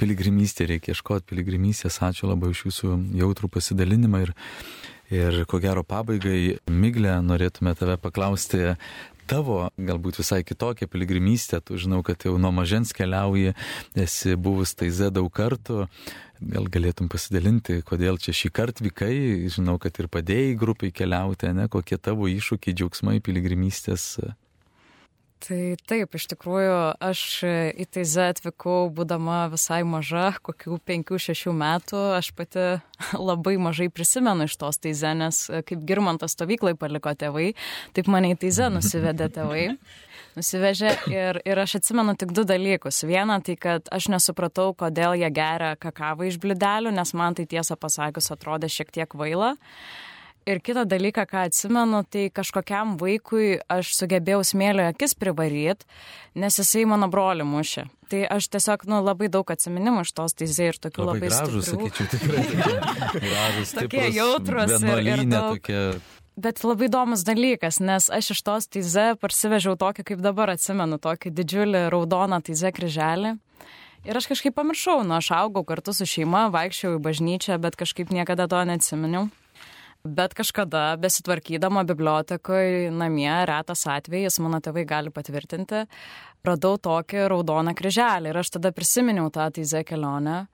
piligrimystė reikia ieškoti piligrimystės. Ačiū labai už jūsų jautrų pasidalinimą ir, ir ko gero pabaigai, Miglė, norėtume tave paklausti, tavo galbūt visai kitokia piligrimystė, tu žinau, kad jau nuo mažens keliauji, esi buvus taize daug kartų, gal galėtum pasidalinti, kodėl čia šį kartą vykai, žinau, kad ir padėjai grupiai keliauti, ne, kokie tavo iššūkiai, džiaugsmai piligrimystės. Tai taip, iš tikrųjų, aš į Taizę atvykau būdama visai maža, kokių 5-6 metų. Aš pati labai mažai prisimenu iš tos Taizę, nes kaip Girmantas stovyklai paliko tėvai, taip mane į Taizę nusivedė tėvai. Nusivežė ir, ir aš atsimenu tik du dalykus. Vieną, tai kad aš nesupratau, kodėl jie geria kakavą iš blidelių, nes man tai tiesą pasakius atrodė šiek tiek vaila. Ir kitą dalyką, ką atsimenu, tai kažkokiam vaikui aš sugebėjau smėlio akis privaryti, nes jisai mano brolių mušė. Tai aš tiesiog, nu, labai daug atsiminimų iš tos teizė ir tokių labai, labai gražus, stiprių. sakyčiau, tikrai. Gražus, Tokie jautrūs ir- ir daug- tokie. Bet labai įdomus dalykas, nes aš iš tos teize parsivežiau tokį, kaip dabar atsimenu, tokį didžiulį raudoną teize kryželį. Ir aš kažkaip pamiršau, nu aš augau kartu su šeima, vaikščiau į bažnyčią, bet kažkaip niekada to neatsiminiau. Bet kažkada besitvarkydama bibliotekoje namie, retas atvejis, mano tėvai gali patvirtinti, radau tokį raudoną kryželį ir aš tada prisiminiau tą teizę kelionę.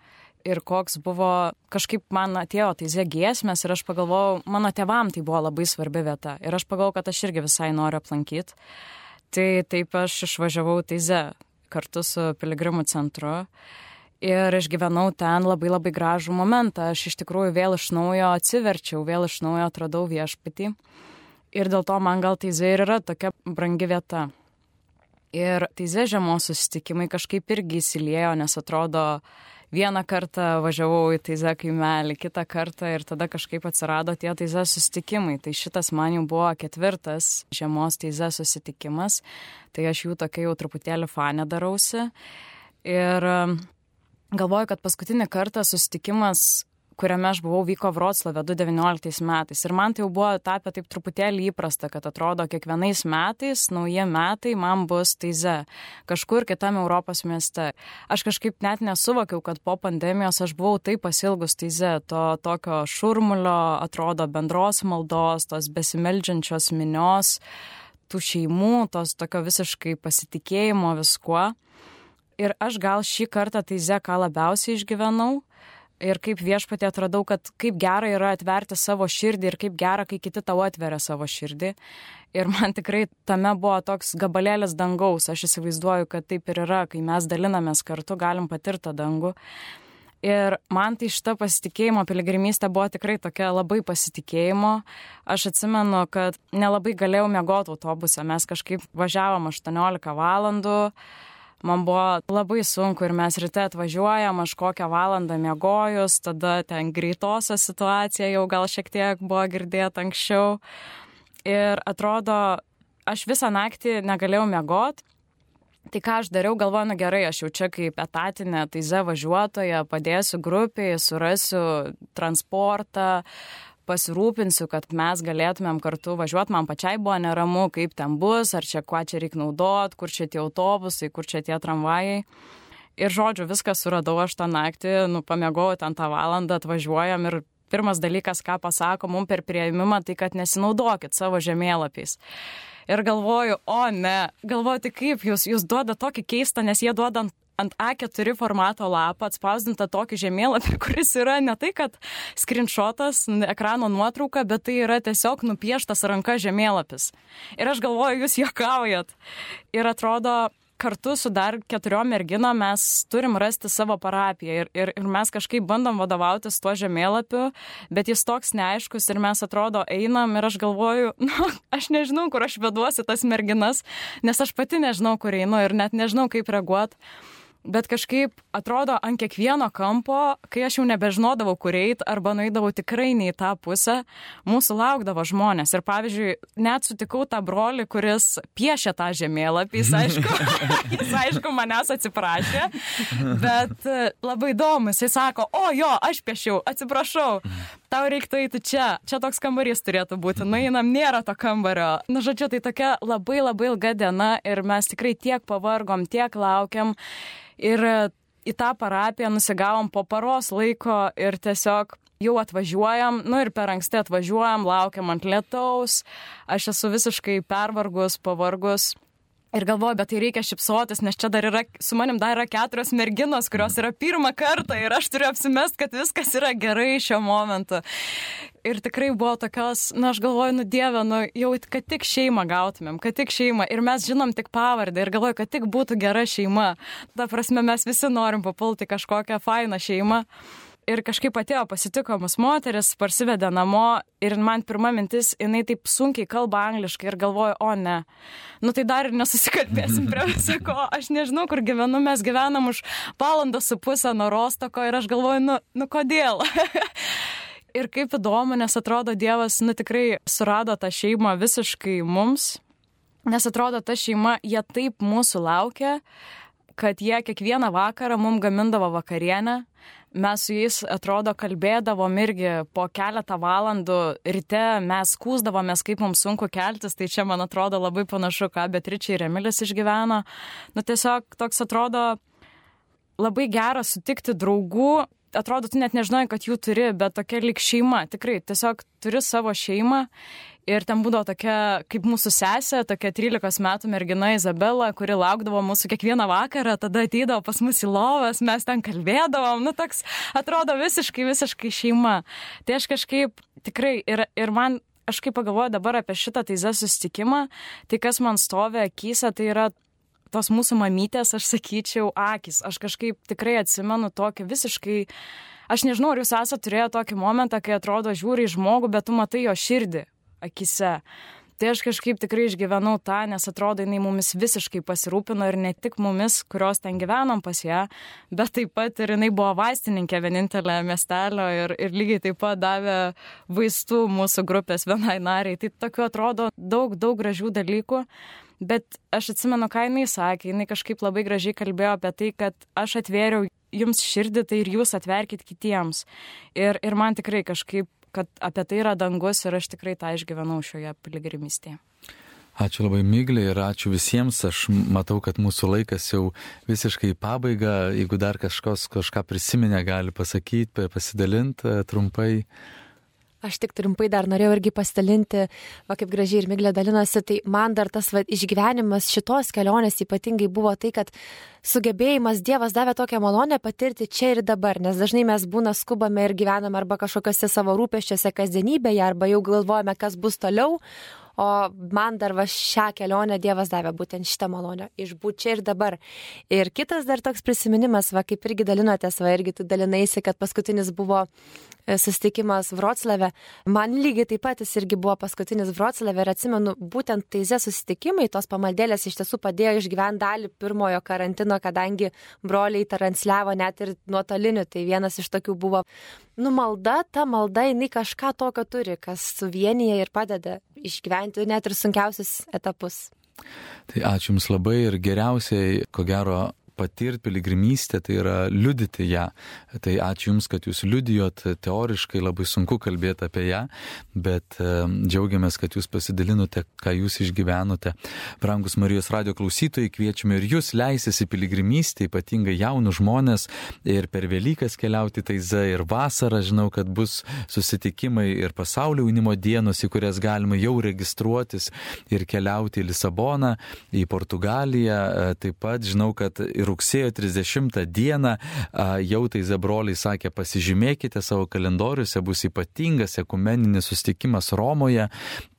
Ir koks buvo, kažkaip man atėjo teizė giesmės ir aš pagalvojau, mano tėvam tai buvo labai svarbi vieta. Ir aš pagalvojau, kad aš irgi visai noriu aplankyti. Tai taip aš išvažiavau teizę kartu su piligrimų centru. Ir išgyvenau ten labai labai gražų momentą. Aš iš tikrųjų vėl iš naujo atsiverčiau, vėl iš naujo atradau viešpatį. Ir dėl to man gal teizė ir yra tokia brangi vieta. Ir teizė žiemos susitikimai kažkaip irgi įsiliejo, nes atrodo, vieną kartą važiavau į teizę kaimelį, kitą kartą ir tada kažkaip atsirado tie teizė susitikimai. Tai šitas man jau buvo ketvirtas žiemos teizė susitikimas, tai aš jų tokia jau truputėlį fane darausi. Ir galvoju, kad paskutinį kartą susitikimas kuriame aš buvau, vyko Vroclave 2019 metais. Ir man tai jau buvo tapę taip truputėlį įprasta, kad atrodo, kiekvienais metais, nauji metai man bus taize, kažkur kitam Europos mieste. Aš kažkaip net nesuvokiau, kad po pandemijos aš buvau taip pasilgus taize, to tokio šurmulio, atrodo, bendros maldos, tos besimeldžiančios minios, tų šeimų, tos tokio visiškai pasitikėjimo viskuo. Ir aš gal šį kartą taize ką labiausiai išgyvenau ir kaip viešpatė atradau, kad kaip gera yra atverti savo širdį ir kaip gera, kai kiti tau atveria savo širdį. Ir man tikrai tame buvo toks gabalėlis dangaus. Aš įsivaizduoju, kad taip ir yra, kai mes dalinamės kartu, galim patirti dangų. Ir man tai šita pasitikėjimo piligrimystė buvo tikrai tokia labai pasitikėjimo. Aš atsimenu, kad nelabai galėjau mėgoti autobuse. Mes kažkaip važiavom 18 valandų man buvo labai sunku ir mes ryte atvažiuojam, aš kokią valandą miegojus, tada ten greitosios situacija jau gal šiek tiek buvo girdėta anksčiau. Ir atrodo, aš visą naktį negalėjau miegot. Tai ką aš dariau, galvoju, na gerai, aš jau čia kaip etatinė taize važiuotoja, padėsiu grupiai, surasiu transportą, pasirūpinsiu, kad mes galėtumėm kartu važiuoti. Man pačiai buvo neramu, kaip ten bus, ar čia kuo čia reikia naudot, kur čia tie autobusai, kur čia tie tramvajai. Ir žodžiu, viską suradau aš tą naktį, nu, pamiegojau ten tą valandą, atvažiuojam ir pirmas dalykas, ką pasako mums per prieimimą, tai kad nesinaudokit savo žemėlapiais. Ir galvoju, o ne, galvoju, tai kaip jūs, jūs duoda tokį keistą, nes jie duoda ant A4 formato lapą atspausdintą tokį žemėlapį, kuris yra ne tai, kad screenshotas, ekrano nuotrauka, bet tai yra tiesiog nupieštas ranka žemėlapis. Ir aš galvoju, jūs juokaujat. Ir atrodo, kartu su dar keturiom merginom mes turim rasti savo parapiją ir, ir, ir mes kažkaip bandom vadovautis tuo žemėlapiu, bet jis toks neaiškus ir mes atrodo einam ir aš galvoju, nu, aš nežinau, kur aš veduosi tas merginas, nes aš pati nežinau, kur einu ir net nežinau, kaip reaguoti bet kažkaip atrodo ant kiekvieno kampo, kai aš jau nebežinodavau, kur eit, arba nueidavau tikrai ne į tą pusę, mūsų laukdavo žmonės. Ir pavyzdžiui, net sutikau tą brolį, kuris piešė tą žemėlapį, jis aišku, jis aišku manęs atsiprašė, bet e, labai įdomu, jisai sako, o jo, aš piešiau, atsiprašau. Tau reiktų eiti čia, čia toks kambarys turėtų būti, nueinam, nėra to kambario. Na, žodžiu, tai tokia labai labai ilga diena ir mes tikrai tiek pavargom, tiek laukiam. Ir e, į tą parapiją nusigavom po paros laiko ir tiesiog jau atvažiuojam, nu ir per anksti atvažiuojam, laukiam ant lietaus, aš esu visiškai pervargus, pavargus. Ir galvoju, bet tai reikia šipsotis, nes čia dar yra, su manim dar yra keturios merginos, kurios yra pirmą kartą ir aš turiu apsimest, kad viskas yra gerai šiuo momentu. Ir tikrai buvo tokios, na aš galvoju, nu dieve, nu jau, kad tik šeimą gautumėm, kad tik šeimą. Ir mes žinom tik pavardę ir galvoju, kad tik būtų gera šeima. Ta prasme, mes visi norim papulti kažkokią fainą šeimą. Ir kažkaip atėjo, pasitiko mus moteris, parsivedė namo ir man pirma mintis, jinai taip sunkiai kalba angliškai ir galvoju, o ne. Nu tai dar ir nesusikalbėsim prie viso ko, aš nežinau, kur gyvenu, mes gyvenam už valandą su pusę nuo Rostoko ir aš galvoju, nu, nu kodėl. ir kaip įdomu, nes atrodo Dievas, nu tikrai surado tą šeimą visiškai mums, nes atrodo ta šeima, jie taip mūsų laukia, kad jie kiekvieną vakarą mums gamindavo vakarienę mes su jais atrodo kalbėdavom irgi po keletą valandų. Ryte mes skūsdavomės, kaip mums sunku keltis, tai čia man atrodo labai panašu, ką Beatričia ir Emilis išgyveno. Nu tiesiog toks atrodo labai gera sutikti draugų, atrodo, tu net nežinai, kad jų turi, bet tokia lik šeima, tikrai, tiesiog turi savo šeimą Ir ten būdavo tokia, kaip mūsų sesė, tokia 13 metų mergina Izabela, kuri laukdavo mūsų kiekvieną vakarą, tada ateidavo pas mus į lovas, mes ten kalbėdavom, nu toks atrodo visiškai, visiškai šeima. Tai aš kažkaip tikrai ir, ir man, aš kaip pagalvoju dabar apie šitą teizę susitikimą, tai kas man stovi akise, tai yra tos mūsų mamytės, aš sakyčiau, akis. Aš kažkaip tikrai atsimenu tokį visiškai aš nežinau, ar jūs esate turėję tokį momentą, kai atrodo žiūri į žmogų, bet tu matai jo širdį, akise. Tai aš kažkaip tikrai išgyvenau tą, nes atrodo, jinai mumis visiškai pasirūpino ir ne tik mumis, kurios ten gyvenom pas ją, bet taip pat ir jinai buvo vaistininkė vienintelė miestelio ir, ir lygiai taip pat davė vaistų mūsų grupės vienai nariai. Tai tokiu atrodo daug, daug gražių dalykų. Bet aš atsimenu, ką jinai sakė, jinai kažkaip labai gražiai kalbėjo apie tai, kad aš atvėriau jums širdį, tai ir jūs atverkit kitiems. Ir, ir man tikrai kažkaip kad apie tai yra dangus ir aš tikrai tą išgyvenau šioje piligrimystėje. Ačiū labai mygliai ir ačiū visiems. Aš matau, kad mūsų laikas jau visiškai į pabaigą. Jeigu dar kažkas kažką prisiminė, gali pasakyti, pasidalinti e, trumpai. Aš tik trumpai dar norėjau irgi pasidalinti, va kaip gražiai ir Miglė dalinosi, tai man dar tas va, išgyvenimas šitos kelionės ypatingai buvo tai, kad sugebėjimas Dievas davė tokią malonę patirti čia ir dabar, nes dažnai mes būna skubame ir gyvename arba kažkokiose savo rūpeščiuose kasdienybėje, arba jau galvojame, kas bus toliau, o man dar va šią kelionę Dievas davė būtent šitą malonę, išbūti čia ir dabar. Ir kitas dar toks prisiminimas, va kaip irgi dalinotės, va irgi tu dalinaisi, kad paskutinis buvo susitikimas Vroclave. Man lygiai taip pat jis irgi buvo paskutinis Vroclave ir atsimenu, būtent teize susitikimai, tos pamaldėlės iš tiesų padėjo išgyventi dalį pirmojo karantino, kadangi broliai transliavo net ir nuotoliniu, tai vienas iš tokių buvo nu malda, ta malda, jinai kažką tokio turi, kas suvienyje ir padeda išgyventi net ir sunkiausius etapus. Tai ačiū Jums labai ir geriausiai, ko gero, patirti piligrimystę, tai yra liudyti ją. Tai ačiū Jums, kad Jūs liudijot, teoriškai labai sunku kalbėti apie ją, bet e, džiaugiamės, kad Jūs pasidalinote, ką Jūs išgyvenote. Brangus Marijos radio klausytojai, kviečiame ir Jūs leisis į piligrimystę, ypatingai jaunus žmonės ir per Velykas keliauti taiza ir vasarą. Žinau, kad bus susitikimai ir pasaulio jaunimo dienos, į kurias galima jau registruotis ir keliauti į Lisaboną, į Portugaliją. E, taip pat žinau, kad ir rugsėjo 30 dieną jau tai zebroliai sakė, pasižymėkite savo kalendoriuose, bus ypatingas ekumeninis sustikimas Romoje,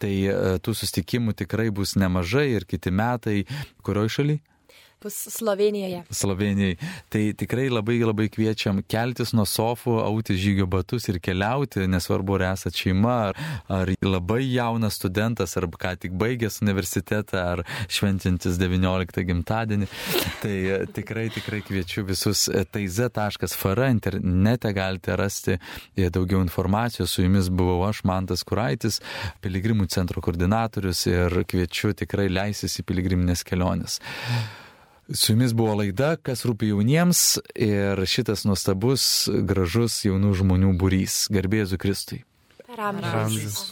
tai tų sustikimų tikrai bus nemažai ir kiti metai, kurioj šalyje? Bus Slovenijoje. Slovenijai. Tai tikrai labai labai kviečiam keltis nuo sofų, auti žygio batus ir keliauti, nesvarbu, ar esate šeima, ar, ar labai jaunas studentas, ar ką tik baigęs universitetą, ar šventintis 19 gimtadienį. Tai e, tikrai, tikrai kviečiu visus e, taiz.fr internete galite rasti e, daugiau informacijos. Su jumis buvau aš, Mantas Kuraitis, piligrimų centro koordinatorius ir kviečiu tikrai leisis į piligriminės keliones. Su jumis buvo laida, kas rūpi jauniems ir šitas nuostabus, gražus jaunų žmonių būrys. Garbėzu Kristui. Per amžius.